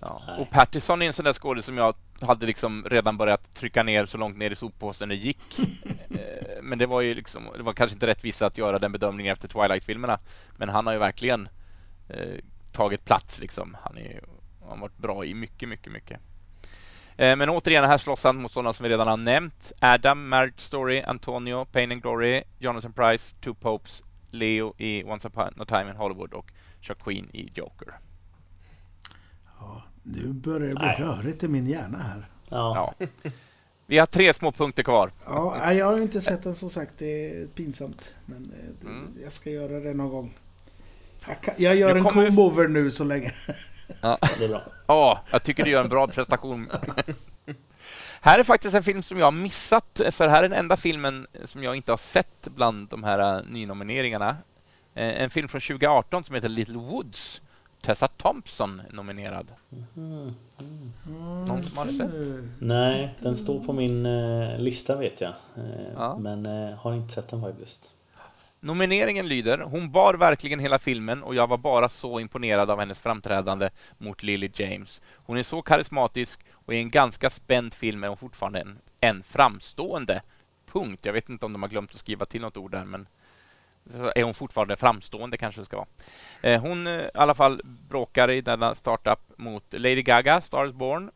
Ja. Och Pattison är en sån där skådis som jag hade liksom redan börjat trycka ner så långt ner i soppåsen det gick. Eh, men det var ju liksom, det var kanske inte rättvist att göra den bedömningen efter Twilight-filmerna. Men han har ju verkligen eh, tagit plats liksom. Han, är, han har varit bra i mycket, mycket, mycket. Eh, men återigen, här slåss han mot sådana som vi redan har nämnt. Adam, Marriage Story, Antonio, Pain and Glory, Jonathan Price, Two Popes, Leo i Once upon a time in Hollywood och Chuck Queen i Joker. Ja, nu börjar det bli Nej. rörigt i min hjärna här. ja, Ja. Vi har tre små punkter kvar. Ja, jag har ju inte sett den som sagt. Det är pinsamt. Men eh, det, Mm. jag ska göra det någon gång. Jag, kan, jag gör Nu en kommer vi- comb-over nu så länge. det är bra. Ja, jag tycker du gör en bra prestation. här är faktiskt en film som jag har missat. Så det här är den enda filmen som jag inte har sett bland de här eh, nynomineringarna. Eh, En film från 2018 som heter Little Woods. Tessa Thompson nominerad. Mm. Någon som har sett? Nej, den står på min eh, lista vet jag. Eh, Ja. Men eh, har inte sett den faktiskt. Nomineringen lyder Hon bar verkligen hela filmen och jag var bara så imponerad av hennes framträdande mot Lily James. Hon är så karismatisk och i en ganska spänd film är hon fortfarande en, en framstående. Punkt. Jag vet inte om de har glömt att skriva till något ord där, men är hon fortfarande framstående kanske det ska vara. Eh, hon eh, i alla fall bråkar i denna startup mot Lady Gaga, Stars Born,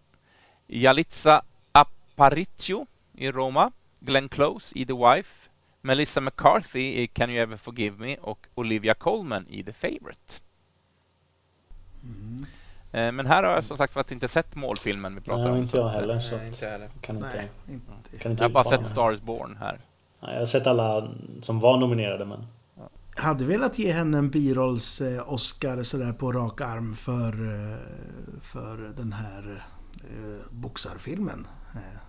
Yalitza Aparicio i Roma, Glenn Close i The Wife, Melissa McCarthy i Can You Ever Forgive Me och Olivia Colman i The Favourite. Mm. Eh, men här har jag som sagt var inte sett målfilmen vi pratar Nej, om. inte jag heller. Så Nej, inte heller. Kan inte, Nej, inte. kan inte Jag har bara sett mig. Stars Born här. Nej, jag har sett alla som var nominerade men hade velat ge henne en birolls eh, Oscar sådär på rak arm för, eh, för den här eh, boxarfilmen. Eh,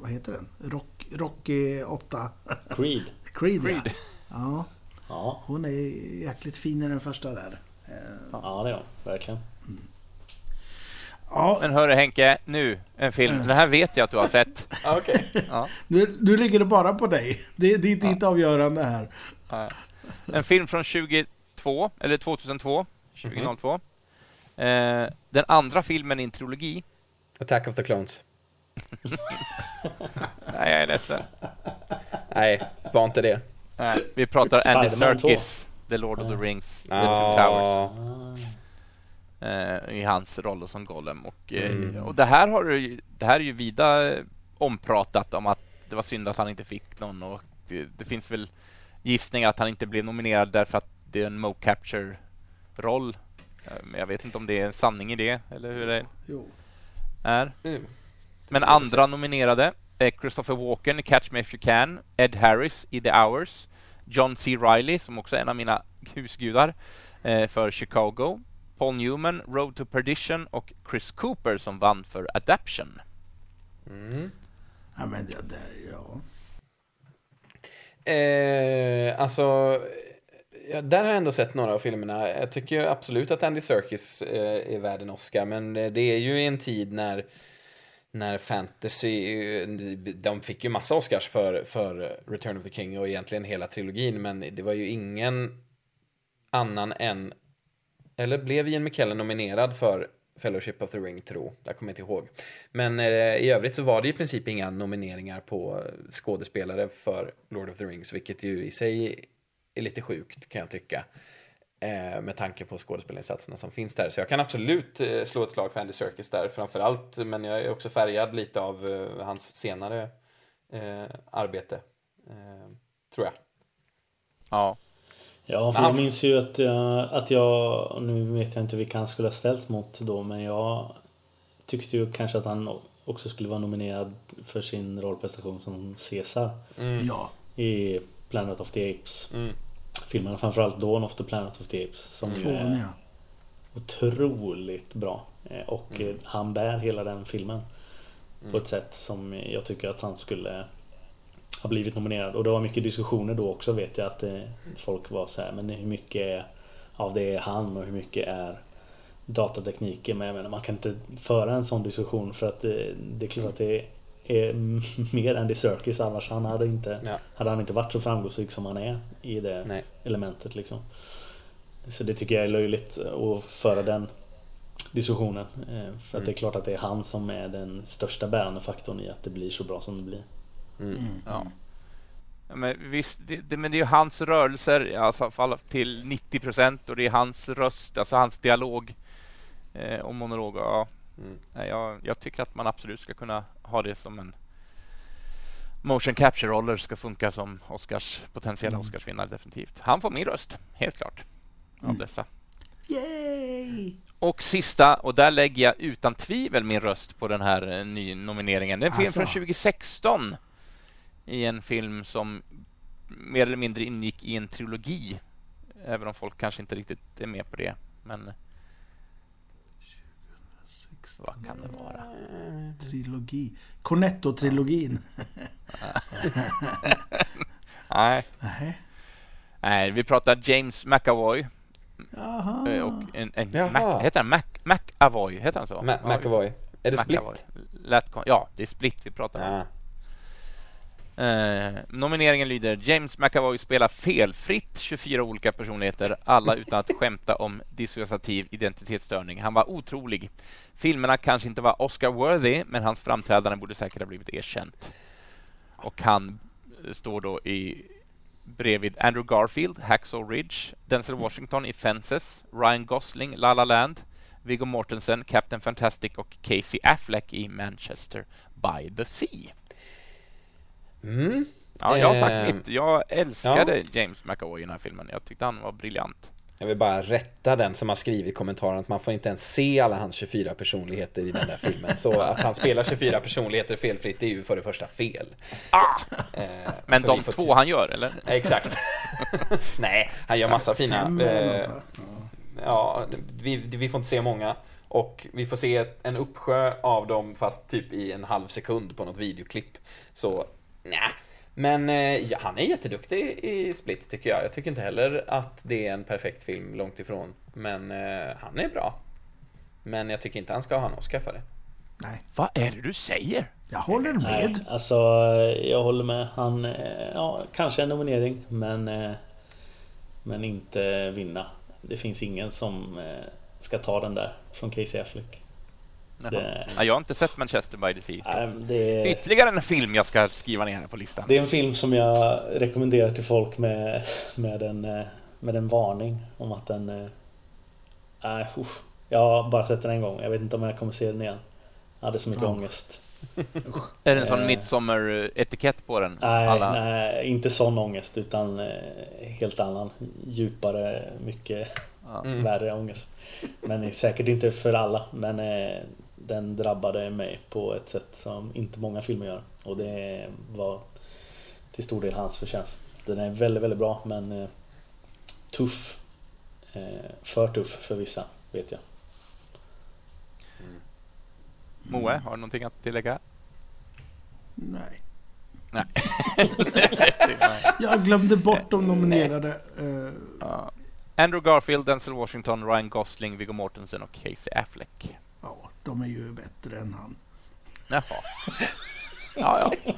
vad heter den? Rock, Rocky 8. Creed. Creed, Creed. Ja. ja. Ja, Hon är jäkligt fin i den första där. Ja det är hon. Verkligen. Ja, Men hörru Henke, nu en film. Mm. Den här vet jag att du har sett. Okej. Ja. nu, nu ligger det bara på dig. Det, det är ditt avgörande här. En film från 22, eller 2002. 2002. Eh, den andra filmen i en trilogi. Attack of the Clones. Nej, jag är ledsen. Nej, var inte det. Nej, vi pratar Andy Serkis, The Lord of the Rings, The Two Ja, Towers. eh, i hans roll som Gollum. Och, eh, Mm. och det, här har det här är ju vida eh, ompratat om att det var synd att han inte fick någon. Och det, det finns väl gissningar att han inte blev nominerad därför att det är en Mo Capture-roll. Eh, Men jag vet inte om det är en sanning i det, eller hur det Jo. är. Mm. Men andra nominerade är Christopher Walken i Catch Me If You Can, Ed Harris i The Hours, John C. Reilly, som också är en av mina husgudar, eh, för Chicago, Paul Newman, Road to Perdition och Chris Cooper som vann för Adaption. Mm. Ja, men det där, ja. Eh, alltså, ja, där har jag ändå sett några av filmerna. Jag tycker ju absolut att Andy Serkis eh, är värd en Oscar, men eh, det är ju i en tid när när fantasy, de fick ju massa Oscars för, för Return of the King och egentligen hela trilogin, men det var ju ingen annan än, eller blev Ian McKellen nominerad för Fellowship of the Ring, tro. Jag kommer inte ihåg. Men eh, i övrigt så var det i princip inga nomineringar på eh, skådespelare för Lord of the Rings, vilket ju i sig är lite sjukt kan jag tycka. Eh, med tanke på skådespelarinsatserna som finns där. Så jag kan absolut eh, slå ett slag för Andy Serkis där framförallt. Men jag är också färgad lite av eh, hans senare eh, arbete. Eh, tror jag. Ja, Ja, för jag minns ju att jag, att jag... Nu vet jag inte vilka han skulle ha ställts mot då, men jag tyckte ju kanske att han också skulle vara nominerad för sin rollprestation som Caesar Ja. i Planet of the Apes. Mm. Filmerna, framförallt Dawn of the Planet of the Apes, som Tvåan, är ja. otroligt bra. Eh, Och eh, han bär hela den filmen på ett sätt som jag tycker att han skulle ha blivit nominerad. Och det var mycket diskussioner då också vet jag att eh, folk var så här, men hur mycket av det är han och hur mycket är datatekniken? Men jag menar, man kan inte föra en sån diskussion för att eh, det är klart att det är mer Andy Serkis annars han hade inte Ja. hade han inte varit så framgångsrik som han är i det Nej. elementet liksom. Så det tycker jag är löjligt att föra den diskussionen. Eh, För att det är klart att det är han som är den största bärande faktorn i att det blir så bra som det blir. Mm. ja. Ja, Men visst, det, det, men det är ju hans rörelser alltså, fall till 90 procent och det är hans röst, alltså hans dialog eh, och monolog. Ja. Mm. Nej, Jag, jag tycker att man absolut ska kunna ha det som en motion capture-roller ska funka som Oscars, potentiella Oscarsvinnare definitivt. Han får min röst, helt klart. Av dessa. Yay! Och sista, och där lägger jag utan tvivel min röst på den här eh, ny nomineringen. Det är en film Alltså. från 2016 i en film som mer eller mindre ingick i en trilogi. Även om folk kanske inte riktigt är med på det. Men vad kan det vara? Trilogi. Cornetto-trilogin. Nej, Nej. nej, vi pratar James McAvoy. Jaha. eh, Och en, en Jaha. Mac, heter han Mac, McAvoy? Heter han så? Ma- Ja, McAvoy. Är det Split? McAvoy. Kon- ja, det är Split vi pratar om. Ja. Eh, nomineringen lyder James McAvoy spelar felfritt 24 olika personligheter, alla utan att skämta om dissociativ identitetsstörning. Han var otrolig. Filmerna kanske inte var Oscar-worthy, men hans framträdande borde säkert ha blivit erkänt. Och han eh, står då i bredvid Andrew Garfield, Hacksaw Ridge, Denzel Washington i Fences, Ryan Gosling, La La Land, Viggo Mortensen, Captain Fantastic och Casey Affleck i Manchester by the Sea. Mm. Ja, jag har sagt Eh, mitt. Jag älskade James McAvoy i den här filmen. Jag tyckte han var briljant. Jag vill bara rätta den som har skrivit i kommentaren att man får inte ens se alla hans 24 personligheter i den där filmen. Så att han spelar 24 personligheter felfritt det är ju för det första fel. Eh, Men de två han gör, eller? Exakt. Nej, han gör massa fina... Eh? Ja. Ja, vi, vi får inte se många. Och vi får se en uppsjö av dem fast typ i en halv sekund på något videoklipp. Så, nej. Men eh, han är jätteduktig i Split tycker jag. Jag tycker inte heller att det är en perfekt film, långt ifrån. Men eh, han är bra. Men jag tycker inte han ska ha en Oscar för det. Nej, Vad är det du säger? jag håller Nej, med. alltså jag håller med. Han, eh, ja, kanske en nominering, men, eh, men inte vinna. Det finns ingen som eh, ska ta den där från Casey Affleck. Det- Ja, jag har inte sett Manchester by the Sea. Nej, Det, Ytterligare en film jag ska skriva ner på listan. det är en film som jag rekommenderar till folk med, med, en, eh, med en varning om att den... eh, Nej, usch. Jag har bara sett den en gång. Jag vet inte om jag kommer se den igen. Jag hade så mycket Ja. ångest. Är det en sån Eh. midsommar-etikett på den? Nej, Alla- nej, inte sån ångest utan helt annan. Djupare, mycket. Mm. värre ångest. Men är säkert inte för alla. Men eh, den drabbade mig på ett sätt som inte många filmer gör. Och det var till stor del hans förtjänst. Den är väldigt, väldigt bra men eh, tuff. Eh, för tuff för vissa, vet jag. Moe, har du någonting att tillägga? Nej. Nej. Jag glömde bort de nominerade. Ja. Andrew Garfield, Denzel Washington, Ryan Gosling, Viggo Mortensen och Casey Affleck. De är ju bättre än han. Jaha. Ja, ja.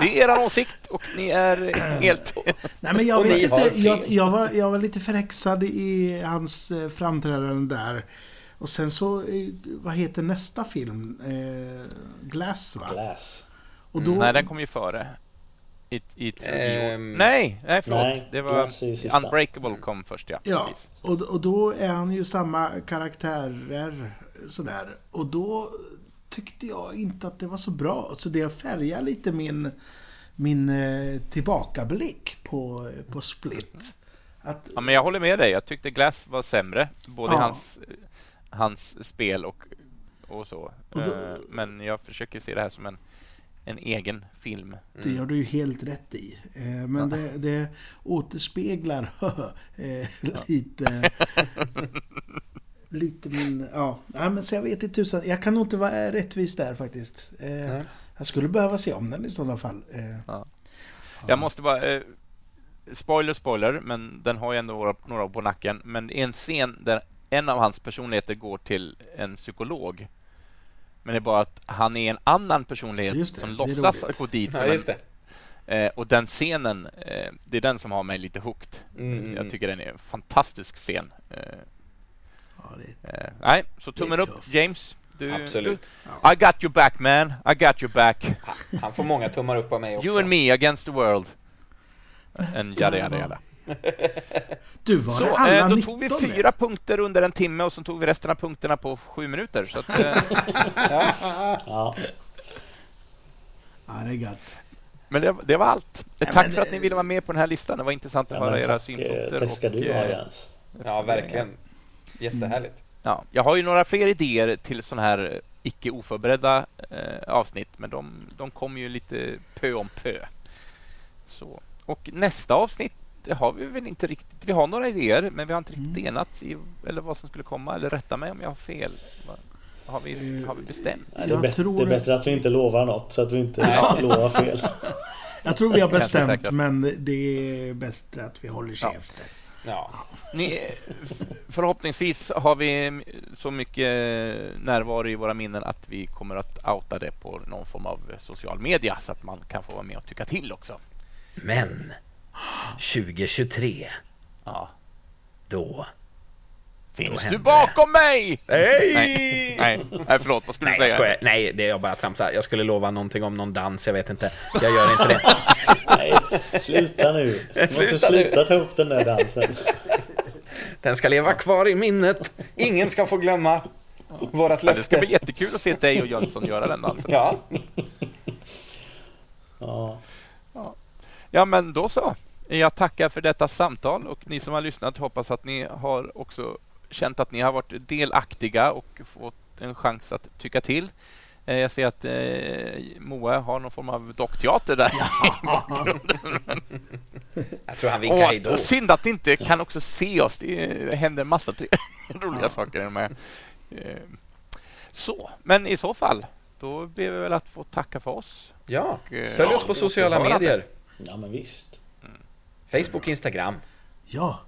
Det är er åsikt och ni är helt... Nej, men jag vet inte. Jag, jag, var, jag var lite förhäxad i hans eh, framträdande där. Och sen så, eh, vad heter nästa film? Eh, Glass va? Glass. Och då, Nej, den kom ju före. I, i, Ehm, nej, nej, förlåt. nej, det var. Unbreakable kom först, ja. Ja, och, och då är han ju samma karaktärer sådär. Och då tyckte jag inte att det var så bra. Så det färgar lite min, min eh, tillbakablick på, på Split. Att, Ja, men jag håller med dig. Jag tyckte Glass var sämre. Både i Ja. hans, hans spel och, och så. Och då- Eh, Men jag försöker se det här som en, en egen film. Det gör du ju helt rätt i. Eh, Men det, det återspeglar lite... lite min... Ja, Nej, men så jag vet inte tusan. Jag kan nog inte vara rättvis där faktiskt. Eh. Jag skulle behöva se om den i sådana fall. Eh, Jag måste bara... Eh, spoiler, spoiler, men den har ju ändå några, några på nacken. Men det är en scen där en av hans personligheter går till en psykolog. Men det är bara att han är en annan personlighet det, som låtsas gå dit. Ja, just det. Eh, och den scenen, eh, det är den som har mig lite hooked. Mm, mm, Jag mm. tycker den är en fantastisk scen. Eh, ja, eh, nej, så tummen upp. James. Du, Absolut. Du, I got your back man. I got your back. Han får många tummar upp av mig också. You and me against the world. En jada jada jada. du, var Så, det alla eh, då 19 tog vi fyra punkter under en timme och så tog vi resten av punkterna på sju minuter. Så att, eh, Ja, Ja, det är gött. men det, det var allt. Ja, Tack för att ni ville vara med på den här listan. Det var intressant att ja höra era tack, synpunkter. tack ska och, du ha Jens. Ja, verkligen. Jättehärligt. Ja, jag har ju några fler idéer till sådana här eh, icke oförberedda eh, avsnitt, men de, de kommer ju lite pö om pö. Så. Och nästa avsnitt det har vi väl inte riktigt. Vi har några idéer, men vi har inte riktigt Mm. enats i eller vad som skulle komma. Eller rätta mig om jag har fel. Har vi, har vi bestämt? Nej, det, är bättre, tror det är bättre att vi inte lovar något så att vi inte lovar fel. Jag tror vi har bestämt, men det är bäst att vi håller käften. Ja. Ni, förhoppningsvis har vi så mycket närvaro i våra minnen att vi kommer att outa det på någon form av social media så att man kan få vara med och tycka till också. Men 2023. Ja. Då. Finns du bakom mig? Nej! Nej, nej, nej förlåt. Vad skulle nej, du säga? Jag nej, det är jag bara tramsar. Jag skulle lova någonting om någon dans. Jag vet inte. Jag gör inte det. nej, sluta nu. Du måste sluta, sluta ta upp den där dansen. Den ska leva kvar i minnet. Ingen ska få glömma vårat löfte. det ska bli jättekul att se dig och Jönsson göra den dansen. Ja. ja. Ja, men då så. Jag tackar för detta samtal och ni som har lyssnat hoppas att ni har också känt att ni har varit delaktiga och fått en chans att tycka till. Eh, jag ser att eh, Moa har någon form av dockteater där ja. Jag tror han vinkar hej då. Synd att ni inte kan också se oss. Det händer massa roliga ja. saker. Med. Eh, så, men i så fall, då ber vi väl att få tacka för oss. Ja, och, eh, följ oss på sociala medier. Ja, men visst. Mm. Facebook, Instagram. Ja.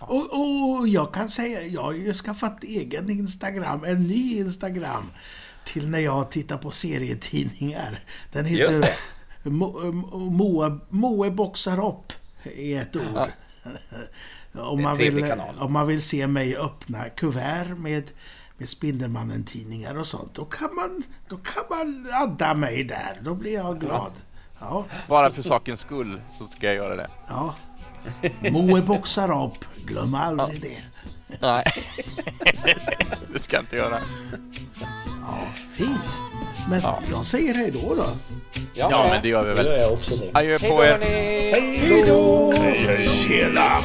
Och, och, jag kan säga, jag har ju skaffat egen Instagram, en ny Instagram. Till när jag tittar på serietidningar. Den heter Moe, Moe boxar upp i ett ord. Ja. om, man vill, om man vill se mig öppna kuvert med, med Spindelmannen-tidningar och sånt. Då kan, man, då kan man adda mig där. Då blir jag glad. Ja. Bara för sakens skull så ska jag göra det. Ja. Moe boxar upp. Glöm aldrig det. Nej, det ska jag inte göra. Ja, fint. Men ja. jag säger hej då då. Ja, ja men det gör vi väl. Det gör jag också. Adjö på er. Hej då! Hej, hej. Tjena,